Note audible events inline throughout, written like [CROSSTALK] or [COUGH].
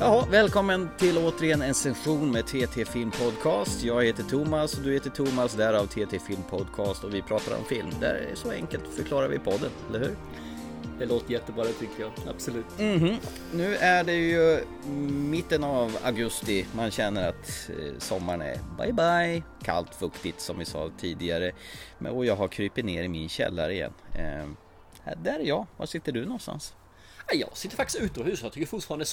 Jaha, välkommen till återigen en session med TT Film Podcast. Jag heter Thomas och du heter Thomas, därav TT Film Podcast och vi pratar om film. Det är så enkelt förklarar vi podden, eller hur? Det låter jättebra tycker jag, absolut. Mhm. Nu är det ju mitten av augusti. Man känner att eh, sommaren är bye bye. Kallt, fuktigt som vi sa tidigare. Och jag har krypit ner i min källare igen. Eh, där är jag. Var sitter du någonstans? Ja, Jag sitter faktiskt utomhus, jag tycker fortfarande det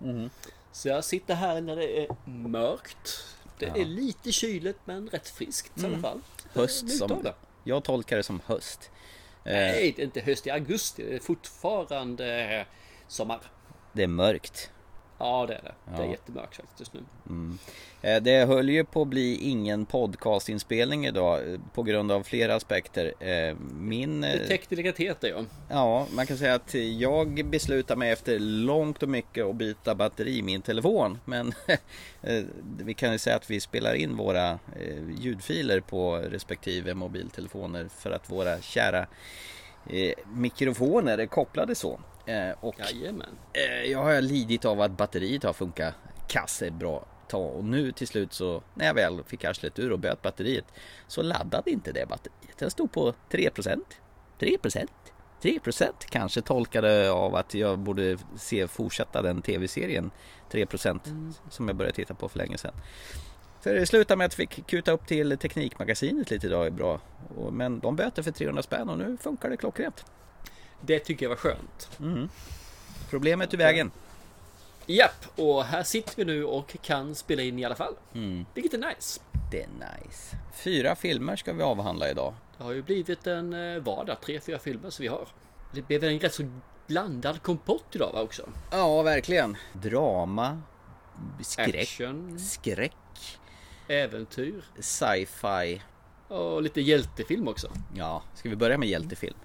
sommar. Så jag sitter här när det är mörkt. Det är lite kyligt men rätt friskt i alla fall. Höst som... Jag tolkar det som höst. Eh, Nej, det är inte höst i augusti. Det är fortfarande sommar. det är mörkt. Ja, det är det. Det är Ja. jättemörkt faktiskt just nu. Eh, Det höll ju på att bli ingen podcastinspelning idag eh, på grund av flera aspekter. Eh, Min... Teknikalitet är jag. Ja, man kan säga att jag beslutar mig efter långt och mycket att byta batteri i min telefon. Men [LAUGHS] vi kan ju säga att vi spelar in våra ljudfiler på respektive mobiltelefoner för att våra kära mikrofoner är kopplade så. Eh, Och Jajamän. Eh, Jag har lidit av att batteriet har funkat kass ett bra tag och nu till slut så när jag väl fick arslet ur och böt batteriet så laddade inte det batteriet. Den stod på 3%. 3%. 3% kanske tolkade av att jag borde se fortsätta den tv-serien 3% som jag började titta på för länge sedan. Så det slutade med att jag fick kuta upp till Teknikmagasinet lite idag är bra. Men de böter för 300 spänn och nu funkar det klockrent. Det tycker jag var skönt. Problemet ur vägen. Japp, och här sitter vi nu och kan spela in i alla fall. Mm. Vilket är nice. Det är nice. Fyra filmer ska vi avhandla idag. Det har ju blivit en eh, vardag, tre, fyra filmer som vi har. Det blev en rätt så blandad kompott idag va också. Ja, verkligen. Drama, skräck, Action, skräck, äventyr sci-fi. och lite hjältefilm också. Ja, ska vi börja med hjältefilm?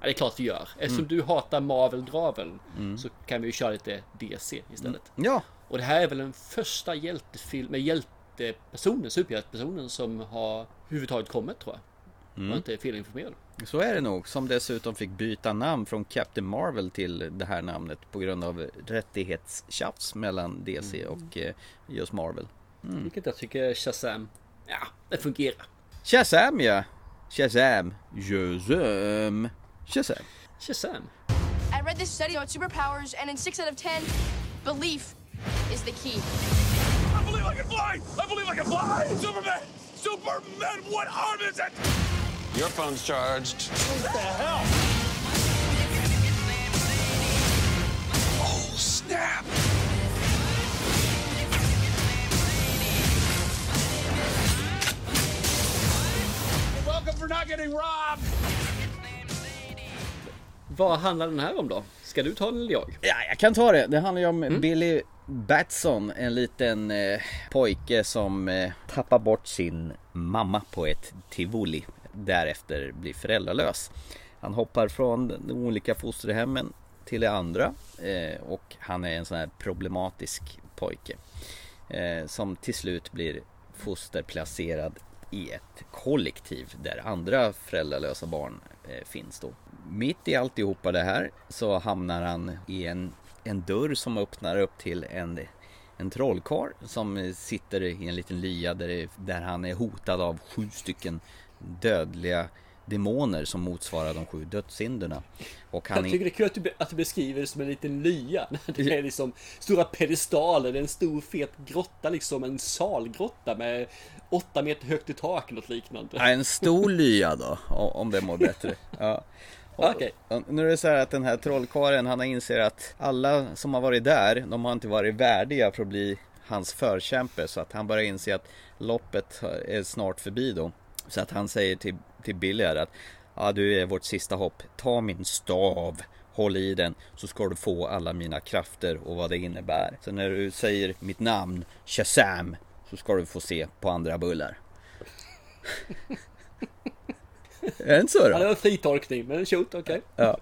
Ja, det är klart vi gör. Eftersom Mm. du hatar Marvel-draveln så kan vi ju köra lite DC istället. Ja, Och det här är väl den första hjältefilm med hjältepersonen, superhjältepersonen som har överhuvudtaget kommit tror jag. Mm. jag inte felinformerad. så är det nog. Som dessutom fick byta namn från Captain Marvel till det här namnet på grund av rättighetstjafs mellan DC och eh, just Marvel. Mm. Vilket jag tycker Shazam, ja, det fungerar. Shazam ja! Shazam! Shazam! Shazam! Shazam. I read this study on superpowers, and in six out of ten, belief is the key. I believe I can fly! I believe I can fly! Superman! Superman, what arm is it? Your phone's charged. What the hell? Oh, snap! You're welcome for not getting robbed! Vad handlar den här om då? Ska du ta den eller jag? Ja, jag kan ta det. Det handlar ju om Billy Batson, en liten eh, pojke som eh, tappar bort sin mamma på ett tivoli. Därefter blir föräldralös. Han hoppar från de olika fosterhemmen till det andra eh, och han är en sån här problematisk pojke. Eh, som till slut blir fosterplacerad i ett kollektiv där andra föräldralösa barn eh, finns då. Mitt i alltihopa det här så hamnar han i en, en dörr som öppnar upp till en, en trollkarl som sitter i en liten lya där, det- där han är hotad av sju stycken dödliga demoner som motsvarar de sju dödssynderna. Och han Jag tycker det är kul att du, att du beskriver det som en liten lya. [LAUGHS] Det är liksom stora pedestaler, det är en stor fet grotta liksom, en salgrotta med åtta meter högt i tak något liknande. Ja, en stor lya då, om det mår bättre. [LAUGHS] Ja. Okej. och Nu är det så här att den här trollkarlen, han inser att alla som har varit där, de har inte varit värdiga för att bli hans förkämpe. Så att han börjar inse att loppet är snart förbi då. Så att han säger till, till Billy att ja, du är vårt sista hopp. Ta min stav, håll i den så ska du få alla mina krafter och vad det innebär. Så när du säger mitt namn, Shazam, så ska du få se på andra bullar. [LAUGHS] är det inte så då? Ja, det var en fri tolkning, men shoot, okej. Ja.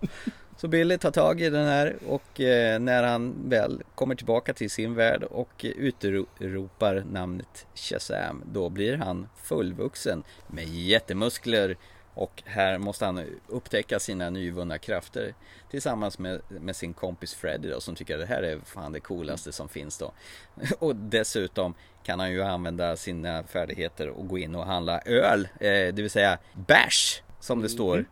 Så Billy tar tag i den här och eh, när han väl kommer tillbaka till sin värld och utropar namnet Shazam då blir han fullvuxen med jättemuskler Och här måste han upptäcka sina nyvunna krafter tillsammans med, med sin kompis Freddy då som tycker att det här är fan det coolaste som finns då. [LAUGHS] Och dessutom kan han ju använda sina färdigheter och gå in och handla öl, eh, det vill säga bärs som det står.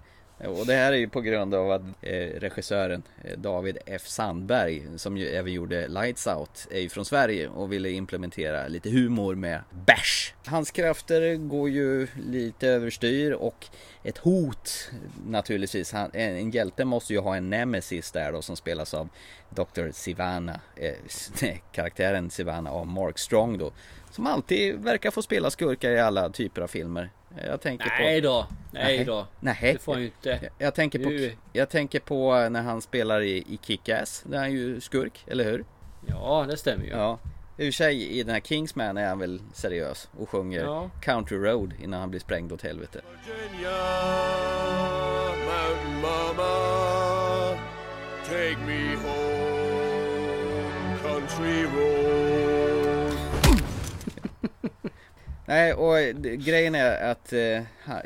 Och det här är ju på grund av att eh, regissören eh, David F Sandberg som ju även gjorde Lights Out är ju från Sverige och ville implementera lite humor med bärs. Hans krafter går ju lite överstyr och ett hot naturligtvis. Han, en, en hjälte måste ju ha en nemesis där då som spelas av Dr. Sivana, eh, [LAUGHS] karaktären Sivana av Mark Strong då. Som alltid verkar få spela skurkar i alla typer av filmer. Jag tänker Nej på... då, nej då. Nej. Det får han ju inte. Jag, jag, tänker på, jag tänker på när han spelar i, i Kick-Ass. Där är han ju skurk, eller hur? Ja, det stämmer ju. Ja. I och sig i den här Kingsman är han väl seriös och sjunger Ja. Country Road innan han blir sprängd åt helvete. Virginia, Mountain Mama, take me home, country road. [LAUGHS] Nej, och grejen är att eh, ha-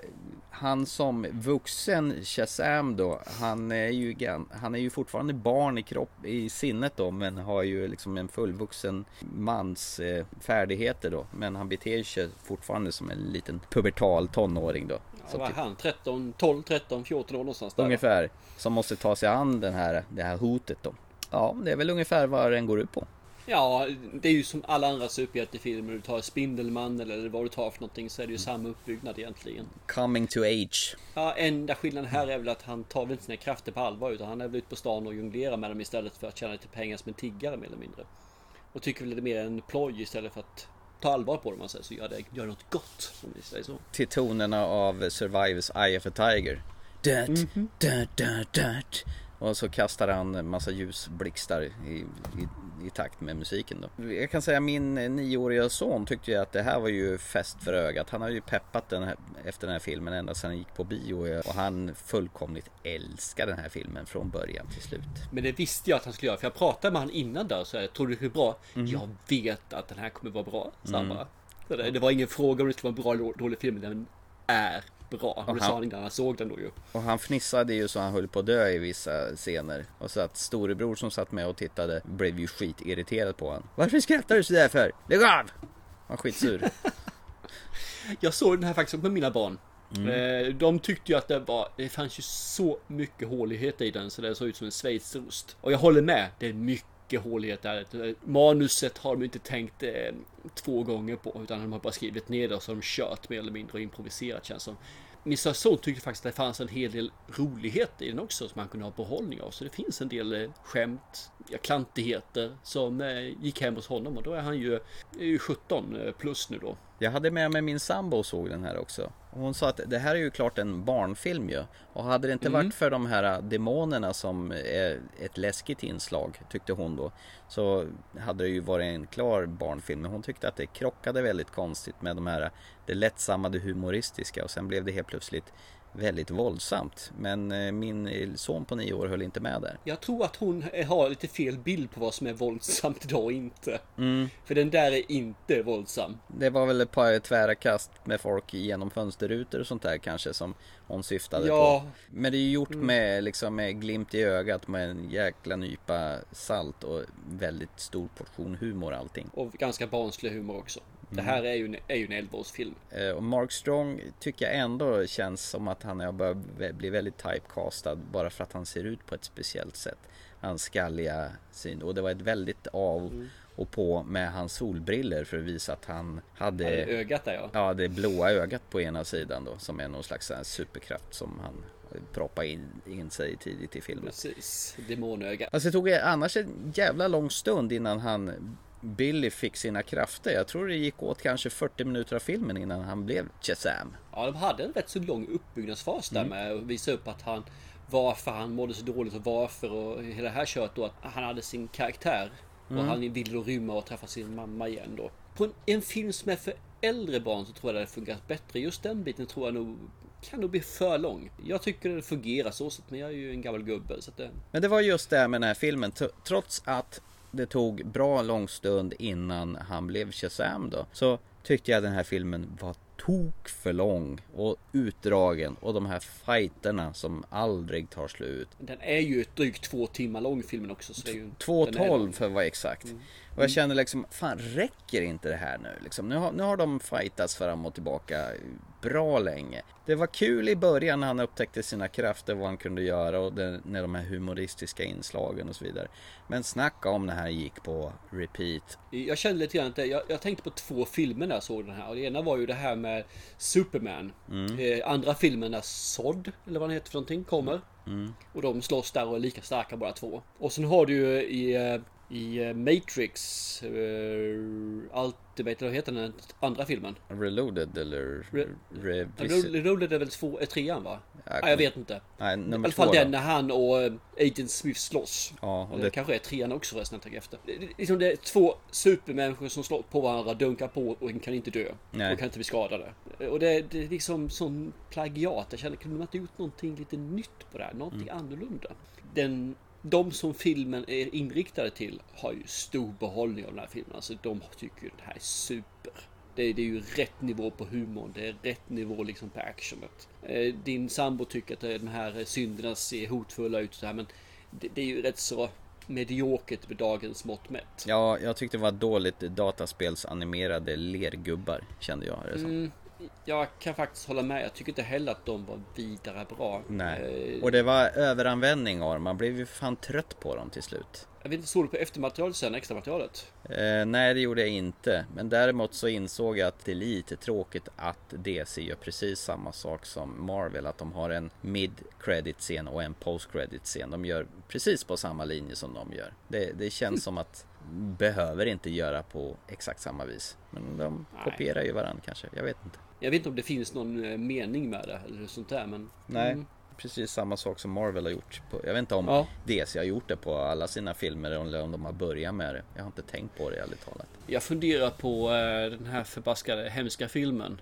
han som vuxen Shazam då, han är ju, han är ju fortfarande barn i kropp, i sinnet då, men har ju liksom en fullvuxen mans eh, färdigheter då. Men han beter sig fortfarande som en liten pubertal tonåring då. Ja, är typ, han? 13, 12, 13, 14 år någonstans där. ungefär, som måste ta sig an den här, det här hotet då. Ja, det är väl ungefär vad den går ut på. Ja, det är ju som alla andra superhjältefilmer. Du tar Spindelmannen eller vad du tar för någonting så är det ju samma uppbyggnad egentligen. Coming to age. Ja, enda skillnaden här är väl att han tar väl inte sina krafter på allvar utan han är väl ute på stan och jonglerar med dem istället för att tjäna lite pengar som en tiggare mer eller mindre. Och tycker väl det är mer en ploj istället för att ta allvar på det man säger så gör det gör något gott om vi säger så. till tonerna av Survivors Eye of a Tiger. Dut, dut, dut, dut. Och så kastar han en massa ljusblixtar i, i, i takt med musiken då. Jag kan säga min nioåriga son tyckte ju att det här var ju fest för ögat. Han har ju peppat den här, efter den här filmen ända sedan han gick på bio och han fullkomligt älskar den här filmen från början till slut. Men det visste jag att han skulle göra för jag pratade med han innan där så jag tror det blir bra. Jag vet att den här kommer vara bra, sa han bara. Så det, det var ingen fråga om det skulle vara en bra eller dålig film, den är bra. Och Aha. sa han innan han såg den då ju. Och han fnissade ju så han höll på att dö i vissa scener. Och så att storebror som satt med och tittade blev ju skitirriterad på honom. Varför skrattar du sådär för? Lägg av! Han skitsur. [LAUGHS] Jag såg den här faktiskt med mina barn. Eh, De tyckte ju att det var, det fanns ju så mycket håligheter i den så det såg ut som en schweizerost. Och jag håller med, det är mycket hålighet där. Manuset har de inte tänkt eh, två gånger på utan de har bara skrivit ner det och så har de kört mer eller mindre och improviserat känns som. Min son tyckte faktiskt att det fanns en hel del rolighet i den också som man kunde ha behållning av. Så det finns en del eh, skämt, ja, klantigheter som eh, gick hem hos honom och då är han ju, är ju 17 eh, plus nu då. Jag hade med mig min sambo och såg den här också. Hon sa att det här är ju klart en barnfilm ju. Och hade det inte varit för de här demonerna som är ett läskigt inslag, tyckte hon då. Så hade det ju varit en klar barnfilm. Men hon tyckte att det krockade väldigt konstigt med de här, det lättsamma, det humoristiska. Och sen blev det helt plötsligt väldigt våldsamt. Men eh, min son på nio år höll inte med där. Jag tror att hon har lite fel bild på vad som är våldsamt idag och inte. För den där är inte våldsam. Det var väl ett par tvära kast med folk genom fönsterrutor och sånt där kanske som hon syftade Ja. på. Men det är gjort med liksom med glimt i ögat med en jäkla nypa salt och väldigt stor portion humor allting. Och ganska barnslig humor också. Det här är ju en, är ju en 11-årsfilm. Eh, Och Mark Strong tycker jag ändå känns som att han har börjat bli väldigt typecastad bara för att han ser ut på ett speciellt sätt. Hans skalliga syn och det var ett väldigt av och på med hans solbriller för att visa att han hade är ögat där ja. Ja, det blåa ögat på ena sidan då som är någon slags superkraft som han proppar in, in sig tidigt i filmen. Precis. Demonöga. Alltså det tog annars en jävla lång stund innan han Billy fick sina krafter. Jag tror det gick åt kanske 40 minuter av filmen innan han blev Shazam. Ja, de hade en rätt så lång uppbyggnadsfas där med att visa upp att han varför han mådde så dåligt och varför och hela det här kört då att han hade sin karaktär och han ville då rymma och träffa sin mamma igen då. På en, en film som är för äldre barn så tror jag det hade fungerat bättre. Just den biten tror jag nog kan nog bli för lång. Jag tycker det fungerar så men jag är ju en gammal gubbe så att det... Men det var just det här med den här filmen. Trots att det tog bra lång stund innan han blev Shazam då. Så tyckte jag den här filmen var tok för lång och utdragen och de här fighterna som aldrig tar slut. Den är ju ett drygt två timmar lång filmen också. Så det är ju, den är 2.12 lång. för att vara exakt. Och jag känner liksom, fan räcker inte det här nu? Liksom, nu, har, nu har de fightats fram och tillbaka bra länge. Det var kul i början när han upptäckte sina krafter, vad han kunde göra och det, när de här humoristiska inslagen och så vidare. Men snacka om det här gick på repeat. Jag kände lite grann att jag, jag tänkte på två filmer när jag såg den här. Och det ena var ju det här med Superman. Eh, andra filmen när Sod, eller vad den heter för någonting, kommer. Och de slåss där och är lika starka båda två. Och sen har du ju i, eh, i eh, Matrix, uh, Ultimate, vad heter den andra filmen? Reloaded eller Re- Revisit? Reloaded är väl två, är trean va? Jag jag vet inte. Nej, I nummer alla fall den när han och eh, Agent Smith slåss. Ja, och det... det, kanske är trean också förresten, jag efter. Det, liksom det är två supermänniskor som slår på varandra, dunkar på och kan inte dö. Nej. Och kan inte bli skadade. Och det, det är liksom sån plagiat. Jag känner, kunde man inte gjort någonting lite nytt på det här? Någonting Mm. annorlunda? Den, de som filmen är inriktade till har ju stor behållning av den här filmen. Alltså de tycker ju det här är super. Det, det är ju rätt nivå på humorn. Det är rätt nivå liksom på actionet. Eh, Din sambo tycker att de här synderna ser hotfulla ut och så här, men det, det är ju rätt så mediokert med dagens mått mätt. ja, jag tyckte det var dåligt dataspelsanimerade lergubbar kände jag det som. Mm, jag kan faktiskt hålla med. Jag tycker inte heller att de var vidare bra. Nej, Eh, och det var överanvändning av dem. Man blev ju fan trött på dem till slut. Jag vet inte, såg du på eftermaterialet sen, extra materialet? Eh, nej, det gjorde jag inte. Men däremot så insåg jag att det är lite tråkigt att DC gör precis samma sak som Marvel. Att de har en mid-credit scen och en post-credit scen. De gör precis på samma linje som de gör. Det, det känns som att behöver inte göra på exakt samma vis. Men de kopierar ju varandra kanske. Jag vet inte. Jag vet inte om det finns någon eh, mening med det eller sånt där, men... Nej, Mm. precis samma sak som Marvel har gjort. På, jag vet inte om Ja. DC har gjort det på alla sina filmer eller om de har börjat med det. Jag har inte tänkt på det ärligt talat. Jag funderar på eh, den här förbaskade hemska filmen.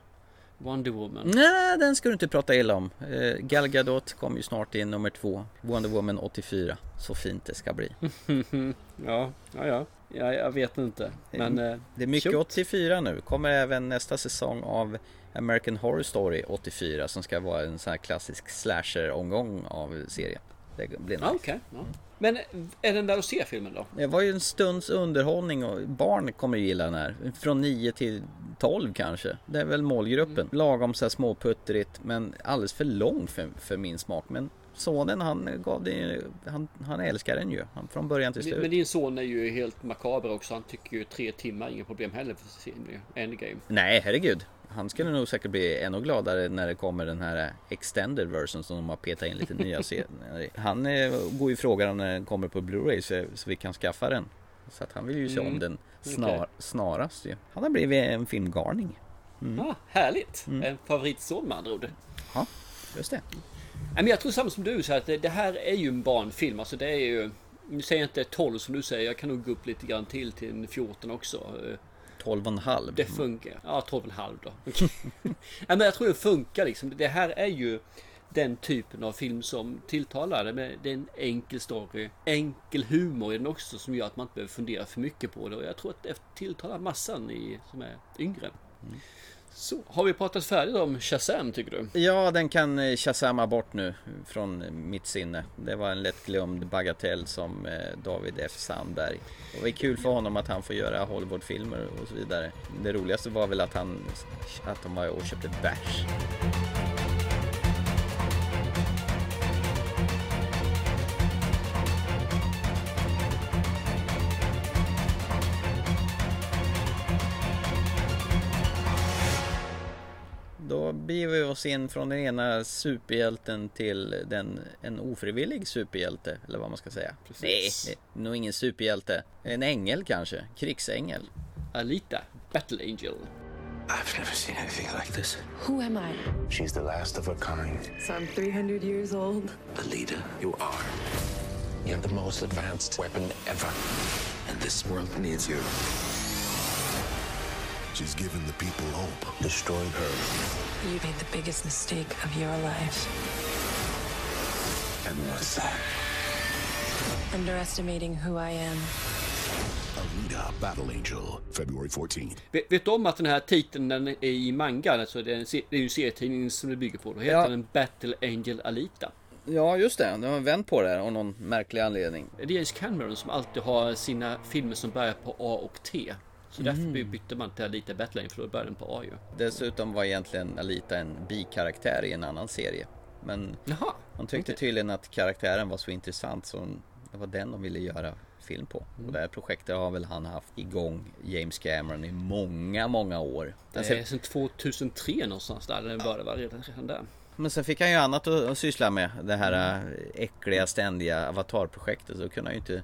Wonder Woman. Nej, den ska du inte prata illa om. Eh, Gal Gadot kom ju snart in nummer två. Wonder Woman 84. Så fint det ska bli. [LAUGHS] Ja, ja, ja. ja jag vet inte. Men... Det är mycket tjock. 84 nu. Kommer även nästa säsong av American Horror Story 84 som ska vara en sån här klassisk slasher-omgång av serien. Det blir nice. okej. Ja. Men är den där att se filmen då? Det var ju en stunds underhållning och barn kommer ju gilla den här. Från 9 till 12 kanske. Det är väl målgruppen. Lagom så här småputtrigt men alldeles för lång för, för min smak. Men sonen han gav det han, han älskar den ju. Han, från början till slut. Men din son är ju helt makaber också. Han tycker ju tre timmar, inga problem heller för sin Endgame. Nej herregud. Han skulle nog säkert bli ännu gladare när det kommer den här extended version som de har petat in lite nya scener i. [LAUGHS] Han eh, går ju frågan om när den kommer på Blu-ray så, så vi kan skaffa den. Så att han vill ju se om Mm. den snar, Okej. snarast ju. Han har blivit en filmgarning. Ah, härligt! En favoritson med andra ord. Ja, just det. Men jag tror samma som du, så att det, det här är ju en barnfilm. Alltså det är ju... Nu säger jag inte 12 som du säger, jag kan nog gå upp lite grann till till en 14 också. Eh, 12 och en halv. Det funkar. Ja, 12,5 då. Okej. [LAUGHS] Nej, men jag tror det funkar liksom. Det här är ju den typen av film som tilltalar. Det det är en enkel story, enkel humor i den också som gör att man inte behöver fundera för mycket på det. Och jag tror att det tilltalar massan i, som är yngre. Så, har vi pratat färdigt om Shazam tycker du? Ja, den kan eh, shazama bort nu från eh, mitt sinne. Det var en lätt glömd bagatell som eh, David F Sandberg. Och det är kul för honom att han får göra Hollywoodfilmer och så vidare. Det roligaste var väl att han att de var och köpte bärs. Då beger vi oss in från den ena superhjälten till den, en ofrivillig superhjälte, eller vad man ska säga. Precis. Nej, det är nog ingen superhjälte. En ängel kanske, krigsängel. Alita, Battle Angel. I've never seen anything like this. Who am I? She's the last of her kind. So I'm 300 years old. The leader you are. You have the most advanced weapon ever. And this world needs you. She's given the people hope. Destroy her. You made the biggest mistake of your life. And what's that? Underestimating who I am. Alita Battle Angel, February 14th. Vet, vet du om att den här titeln den är i mangan, alltså det är, en, se- det är ju serietidningen som det bygger på. Då heter Ja. den Battle Angel Alita. Ja just det, de har vänt på det av någon märklig anledning. Det är James Cameron som alltid har sina filmer som börjar på A och T. Så därför Mm. bytte man till Alita Battle Angel för då började den på A ju. Dessutom var egentligen Alita en bikaraktär i en annan serie. Men Jaha. de tyckte okej. tydligen att karaktären var så intressant så det var den de ville göra film på. Mm. Och det här projektet har väl han haft igång James Cameron i många, många år. Det är sedan 2003 någonstans där den började vara redan, redan där. Men sen fick han ju annat att, att syssla med. Det här äh, äckliga ständiga avatarprojektet. Så kunde han ju inte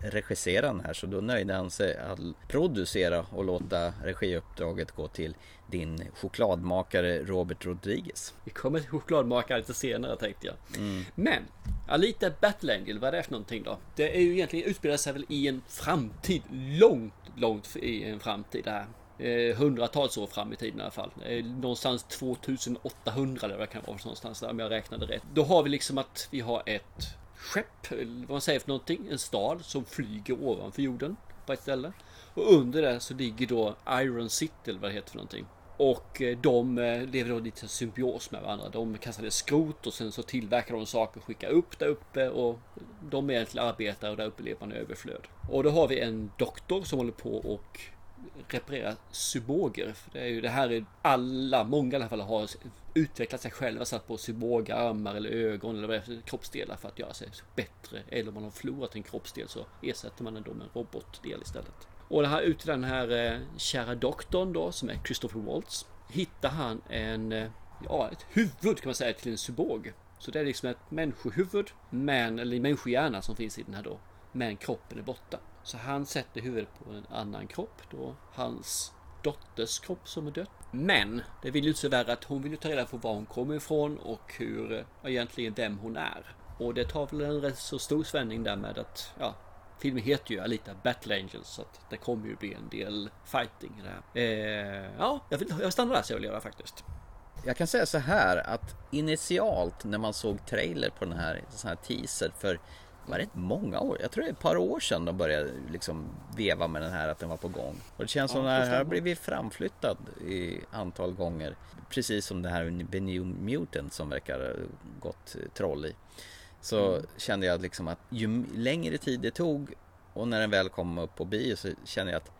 regissera den här. Så då nöjde han sig att producera och låta regiuppdraget gå till din chokladmakare Robert Rodriguez. Vi kommer till chokladmakare lite senare tänkte jag. Mm. Men Alita Battle Angel, vad är det för någonting då? Det är ju egentligen utspelar sig väl i en framtid, långt, långt i en framtid det här. Eh, hundratals år fram i tiden i alla fall. Eh, någonstans 2800 eller vad det kan vara någonstans där om jag räknade rätt. Då har vi liksom att vi har ett skepp, eller vad man säger för någonting, en stad som flyger ovanför jorden på ett ställe. Och under det så ligger då Iron City eller vad det heter för någonting. Och eh, de eh, lever då lite symbios med varandra. De kastade skrot och sen så tillverkar de saker och skickar upp där uppe och de är egentligen arbetare och där uppe lever man i överflöd. Och då har vi en doktor som håller på och reparera cyborger. För det är ju det här är alla, många i alla fall har utvecklat sig själva, satt på cyborger, armar eller ögon eller vad det är för kroppsdelar för att göra sig bättre. Eller om man har förlorat en kroppsdel så ersätter man den då med en robotdel istället. Och det här ute den här eh, kära doktorn då som är Christopher Waltz hittar han en, eh, ja ett huvud kan man säga till en cyborg. Så det är liksom ett människohuvud, men, eller människohjärna som finns i den här då. Men kroppen är borta. Så han sätter huvudet på en annan kropp då. Hans dotters kropp som är död. Men det vill ju inte så värre att hon vill ju ta reda på var hon kommer ifrån och hur eh, egentligen vem hon är. Och det tar väl en rätt så stor svängning där med att ja, filmen heter ju Alita Battle Angels så att det kommer ju bli en del fighting där. Eh, ja, jag, vill, jag stannar där så jag vill göra faktiskt. Jag kan säga så här att initialt när man såg trailer på den här, sån här teaser för var det många år? Jag tror det är ett par år sedan de började liksom veva med den här att den var på gång. Och det känns som Ja, att den här har blivit framflyttad i antal gånger. Precis som det här The New Mutant som verkar ha gått troll i. Så Mm. kände jag liksom att ju längre tid det tog och när den väl kom upp på bio så kände jag att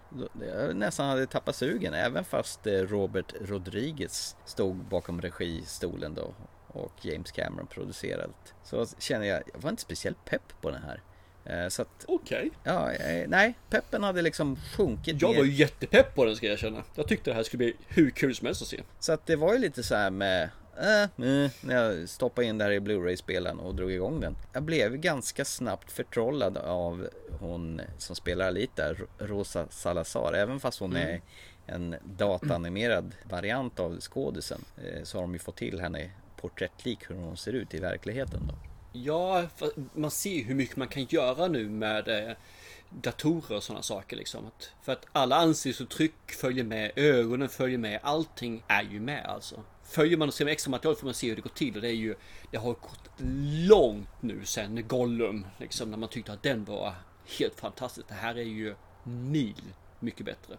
jag nästan hade tappat sugen även fast eh, Robert Rodriguez stod bakom registolen då och James Cameron producerade. Så kände jag, jag var inte speciellt pepp på den här. Eh, Så att, Okej. ja, eh, nej, peppen hade liksom sjunkit Jag ner. var ju jättepepp på den ska jag känna. Jag tyckte det här skulle bli hur kul som helst att se. Så att det var ju lite så här med äh, eh, när jag stoppade in det här i Blu-ray-spelaren och drog igång den. Jag blev ganska snabbt förtrollad av hon som spelar Alita, Ro- Rosa Salazar. Även fast hon Mm. är en dataanimerad variant av skådisen så har de ju fått till henne porträttlik hur hon ser ut i verkligheten då. Ja, man ser hur mycket man kan göra nu med eh, datorer och sådana saker liksom. För att alla ansiktsuttryck följer med, ögonen följer med, allting är ju med alltså. Följer man och ser med extra material får man se hur det går till och det är ju Det har gått långt nu sen Gollum liksom när man tyckte att den var helt fantastisk. Det här är ju mil mycket bättre.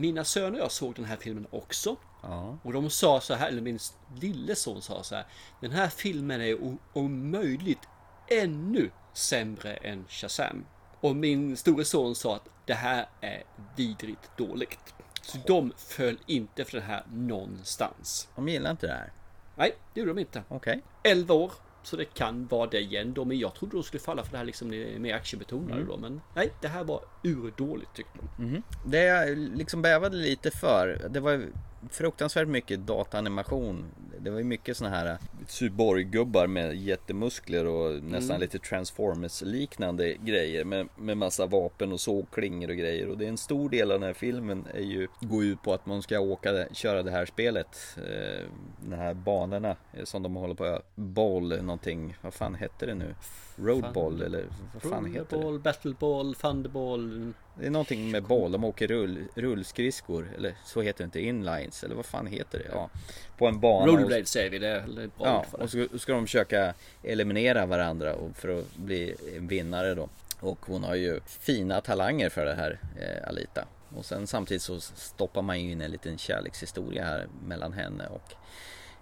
Mina söner och jag såg den här filmen också. Ja. Och de sa så här, eller min lille son sa så här. Den här filmen är om möjligt ännu sämre än Shazam. Och min store son sa att det här är vidrigt dåligt. Så de föll inte för det här någonstans. De gillar inte det här. Nej, det gjorde de inte. Okej. 11 år. Så det kan vara det igen då. Men jag trodde de skulle falla för det här liksom mer aktiebetonade Mm. då. Men nej, det här var urdåligt tyckte de. Det jag liksom bävade lite för, det var fruktansvärt mycket dataanimation. Det var ju mycket såna här cyborggubbar med jättemuskler och nästan lite transformers liknande grejer med, med massa vapen och sågklingor och grejer. Och det är en stor del av den här filmen är ju, går ut på att man ska åka, köra det här spelet. Eh, de här banorna eh, som de håller på, boll någonting, vad fan hette det nu? Roadball eller vad fan heter det? Battleball, thunderball. Det är någonting med boll, de åker rull, rullskridskor eller så heter det inte, inlines eller vad fan heter det? Ja, på en bana. Rollerblade säger vi, det är bra Ja, och så ska de försöka eliminera varandra för att bli vinnare då. Och hon har ju fina talanger för det här, eh, Alita. Och sen samtidigt så stoppar man ju in en liten kärlekshistoria här mellan henne och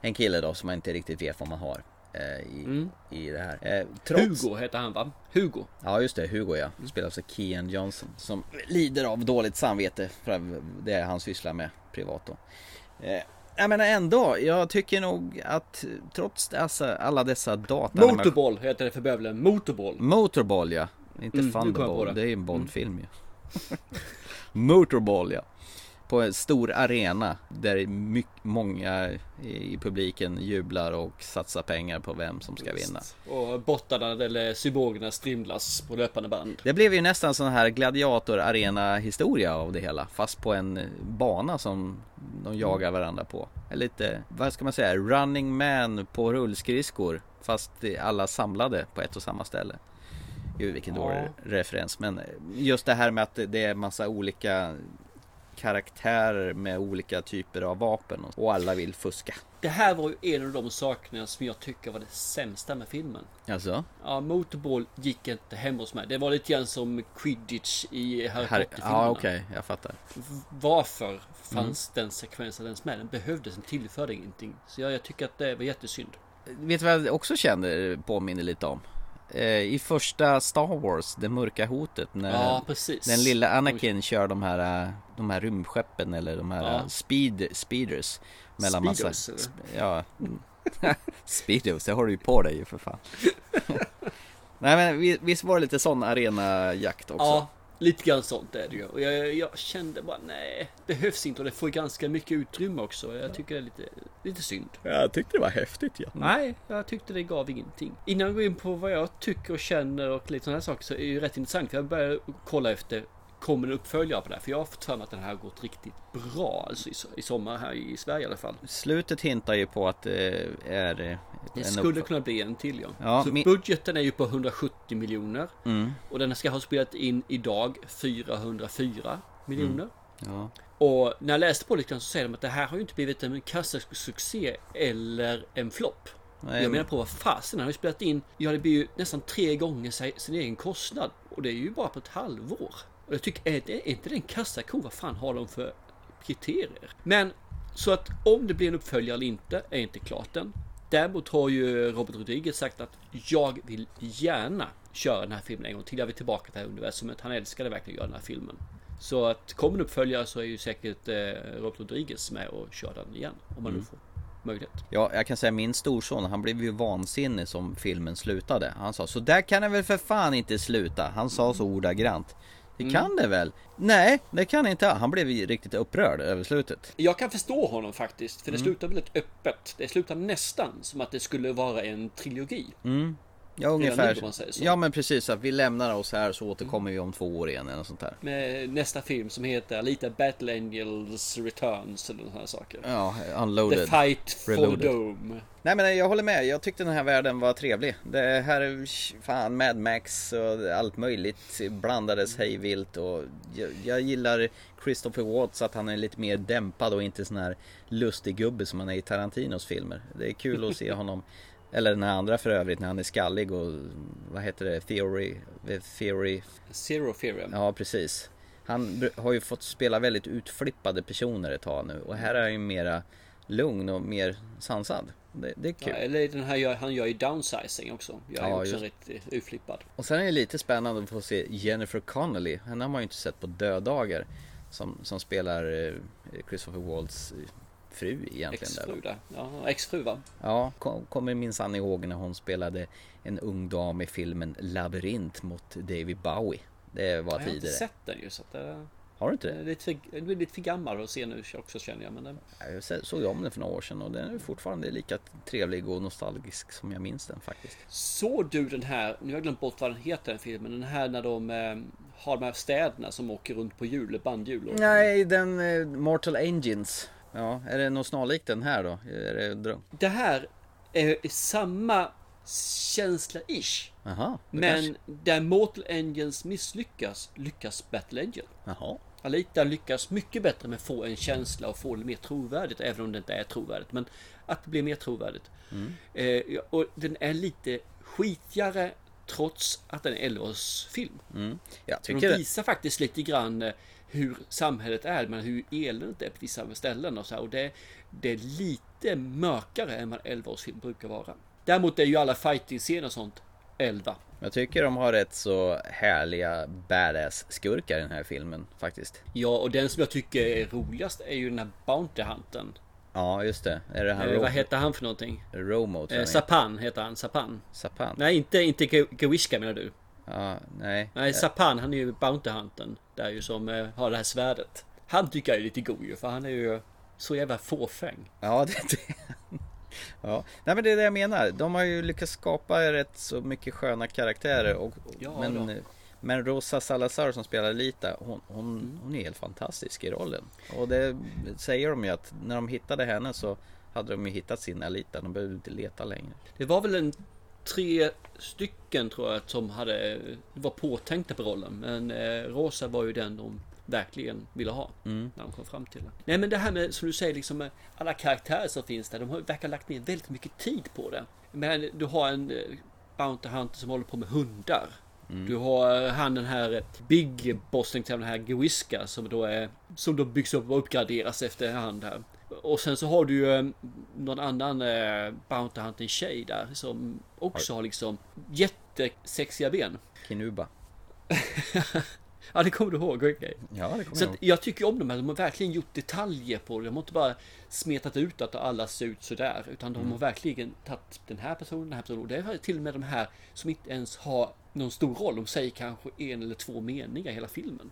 en kille då som man inte riktigt vet vad man har eh, i, i det här. Eh, trots... Hugo heter han va? Hugo. Ja just det, Hugo ja. Spelas av Kian Johnson. Som lider av dåligt samvete för det han sysslar med privat då. Eh, jag menar ändå, jag tycker nog att trots dessa, alla dessa data... Motorball heter det för bövelen. Motorball. Motorball ja. Inte Mm, Thunderball, det. det är ju en Bondfilm ju. [LAUGHS] Motorball ja. På en stor arena där mycket, många i publiken jublar och satsar pengar på vem som ska vinna. Och bottarna eller cyborgerna strimlas på löpande band. Det blev ju nästan sån här gladiator-arena historia av det hela. Fast på en bana som de jagar varandra på. Lite, vad ska man säga, running man på rullskridskor. Fast alla samlade på ett och samma ställe. Gud vilken Ja. dålig referens. Men just det här med att det är massa olika karaktärer med olika typer av vapen och alla vill fuska. Det här var ju en av de sakerna som jag tycker var det sämsta med filmen. Alltså? Ja, Motorball gick inte hem hos mig. Det var lite grann som Quidditch i Harry Potter-filmerna. Ja okej, jag fattar. Varför fanns den sekvensen ens med? Den behövdes, den tillförde ingenting. Så jag, jag tycker att det var jättesynd. Vet du vad jag också kände påminner lite om? Eh, I första Star Wars, det mörka hotet när Ja, den lilla Anakin kör de här, eh, de här rymdskeppen eller de här Ja. eh, speed, speeders mellan massa Speedos, eller? sp- Ja [LAUGHS] Speedos, det har du ju på dig ju för fan [LAUGHS] Nej men vi- visst var det lite sån arenajakt också? Ja, lite grann sånt är det ju. Och jag, jag kände bara nej, behövs inte och det får ganska mycket utrymme också. Jag tycker det är lite, lite synd. Jag tyckte det var häftigt ja Nej, jag tyckte det gav ingenting. Innan jag går in på vad jag tycker och känner och lite sådana här saker så är det ju rätt intressant. För jag började kolla efter Kommer en uppföljare på det här? För jag har fått för mig att den här har gått riktigt bra alltså i, i sommar här i Sverige i alla fall. Slutet hintar ju på att det är eh, Det skulle kunna bli en till ja. Ja, så min- budgeten är ju på 170 miljoner. Mm. Och den ska ha spelat in idag 404 miljoner. Ja. Och när jag läste på lite så säger de att det här har ju inte blivit en kassasuccé eller en flopp. Jag menar men- på vad fasen, han har ju spelat in, ja det blir ju nästan tre gånger sin egen kostnad. Och det är ju bara på ett halvår. Och jag tycker, är, det, är inte det en kassako? Vad fan har de för kriterier? Men, så att om det blir en uppföljare eller inte är inte klart än. Däremot har ju Robert Rodriguez sagt att jag vill gärna köra den här filmen en gång till. Jag vill tillbaka till det här universumet. Han älskade verkligen att göra den här filmen. Så att kommer en uppföljare så är ju säkert eh, Robert Rodriguez med och kör den igen. Om man nu Mm. får möjlighet. Ja, jag kan säga min storson, han blev ju vansinnig som filmen slutade. Han sa, så där kan det väl för fan inte sluta. Han sa så ordagrant. Det Mm. kan det väl? Nej, det kan inte. Han blev ju riktigt upprörd över slutet. Jag kan förstå honom faktiskt, för det Mm. slutar väldigt öppet. Det slutar nästan som att det skulle vara en trilogi. Mm. Ja, ungefär. nu, man säger så. Ja, men precis. Att vi lämnar oss här så återkommer vi om två år igen eller sånt där. Med nästa film som heter lite Battle Angels Returns eller sådana saker. Ja, The Unloaded. Fight for Reloaded. the Dome. Nej men jag håller med, jag tyckte den här världen var trevlig. Det här är fan Mad Max och allt möjligt blandades hejvilt och jag, jag gillar Christopher Watts att han är lite mer dämpad och inte sån här lustig gubbe som han är i Tarantinos filmer. Det är kul att se [LAUGHS] honom eller den här andra för övrigt när han är skallig och vad heter det? Theory? Theory? Zero Theorem. Ja precis. Han har ju fått spela väldigt utflippade personer ett tag nu och här är han ju mera lugn och mer sansad. Det, det är Ja, kul. eller den här han gör ju downsizing också. Jag är Ja, också rätt eh, utflippad. Och sen är det lite spännande att få se Jennifer Connelly. Henne har man ju inte sett på döddagar. Som, som spelar eh, Christopher Waltz eh, fru egentligen. Exfru där. Ja, exfru va? Ja, kom, kommer minsann ihåg när hon spelade en ung dam i filmen Labyrint mot David Bowie. Det var Jag har inte tidigare. sett den ju så att det... Har du inte det? Lite för, jag är lite för gammal att se nu också känner jag. Men den, Jag såg om den för några år sedan och den är fortfarande lika trevlig och nostalgisk som jag minns den faktiskt. Såg du den här, nu har jag glömt bort vad den heter den filmen, den här när de eh, har de här städerna som åker runt på hjul, bandhjul? Nej, den eh, Mortal Engines. Ja, är det något snarlikt den här då? Är det dröm? Det här är samma känsla-ish. Det Men kanske- där Mortal Engines misslyckas, lyckas Battle Angel. Jaha. Alita lyckas mycket bättre med att få en känsla och få det mer trovärdigt, även om det inte är trovärdigt. Men att det blir mer trovärdigt. Mm. Eh, och den är lite skitigare Trots att den är en 11-årsfilm. Jag De tycker visar faktiskt lite grann eh, hur samhället är, men hur eländigt är på vissa ställen och så här. Och det, det är lite mörkare än vad en 11-årsfilm brukar vara. Däremot är ju alla fighting-scener och sånt 11. Jag tycker de har rätt så härliga badass skurkar i den här filmen faktiskt. Ja, och den som jag tycker är roligast är ju den här Bounty Hunten. Ja, just det. Är det han Eh, vad heter han för någonting? Romo tror Eh. Sapan heter han, Sapan. Sapan? Nej, inte, inte Ge- Gewishka menar du? Ja, nej. Nej, Sapan han är ju Bounty Hunten. Där ju som eh, har det här svärdet. Han tycker jag är lite god ju, för han är ju så jävla fåfäng. Ja, [LAUGHS] det, det. Ja, nej men det är det jag menar. De har ju lyckats skapa rätt så mycket sköna karaktärer. Och, Ja, men, då. men Rosa Salazar som spelar Lita, hon, hon, Mm. hon är helt fantastisk i rollen. Och det säger de ju att när de hittade henne så hade de ju hittat sin Alita. De behövde inte leta längre. Det var väl en tre stycken tror jag som hade var påtänkta på rollen. Men eh, Rosa var ju den de verkligen ville ha. När de kom fram till det. Nej men det här med som du säger liksom med alla karaktärer som finns där. De har, verkar ha lagt ner väldigt mycket tid på det. Men du har en eh, Bounty Hunter som håller på med hundar. Du har eh, han den här eh, Big Bossen, den här Gewiska som då är som då byggs upp och uppgraderas efterhand här. Och sen så har du ju eh, någon annan eh, Bounty Hunter tjej där som också har liksom jättesexiga ben. Kinuba. [LAUGHS] Ja det kommer du ihåg, okej. Ja, det kommer Så jag ihåg. jag tycker om de här, de har verkligen gjort detaljer på det. De har inte bara smetat ut att alla ser ut sådär. Utan de har verkligen tagit den här personen, den här personen. Och det är till och med de här som inte ens har någon stor roll. De säger kanske en eller två meningar i hela filmen.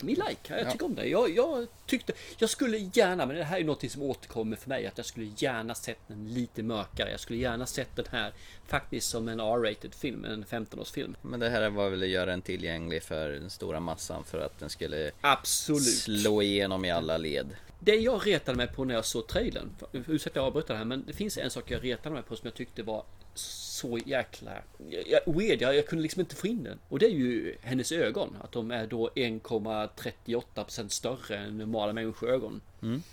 Min like, jag tycker om det. Jag, jag tyckte, jag skulle gärna, men det här är något som återkommer för mig, att jag skulle gärna sett den lite mörkare. Jag skulle gärna sett den här faktiskt som en R-rated film, en 15-årsfilm. Men det här var väl att göra den tillgänglig för den stora massan för att den skulle Absolut. slå igenom i alla led. Det jag retade mig på när jag såg trailern, ursäkta jag avbryter det här, men det finns en sak jag retade mig på som jag tyckte var så jäkla weird, jag, jag kunde liksom inte få in den. Och det är ju hennes ögon, att de är då 1,38% större än normala människoögon.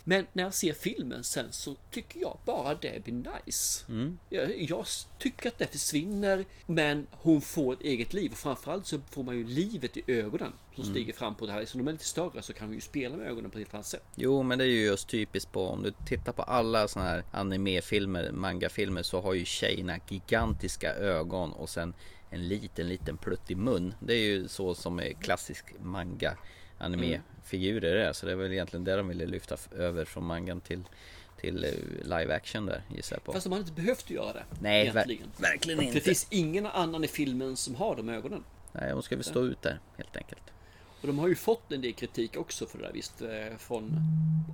Men när jag ser filmen sen så tycker jag bara det blir nice. Jag, jag tycker att det försvinner, men hon får ett eget liv. Och framförallt så får man ju livet i ögonen som stiger fram på det här. Så de är lite större så kan vi ju spela med ögonen på ett helt annat sätt. Jo, men det är ju just typiskt på om du tittar på alla såna här animefilmer, mangafilmer så har ju tjejerna gigantiska ögon och sen en liten, liten pluttig mun. Det är ju så som är klassisk manga animefigurer är. Så det är väl egentligen det de ville lyfta över från mangan till, till eh, live action där gissar jag på. Fast de hade inte behövt göra det. Nej, ver- verkligen Det inte. finns ingen annan i filmen som har de ögonen. Nej, hon ska väl stå ut där helt enkelt. Och de har ju fått en del kritik också för det där visst, eh, från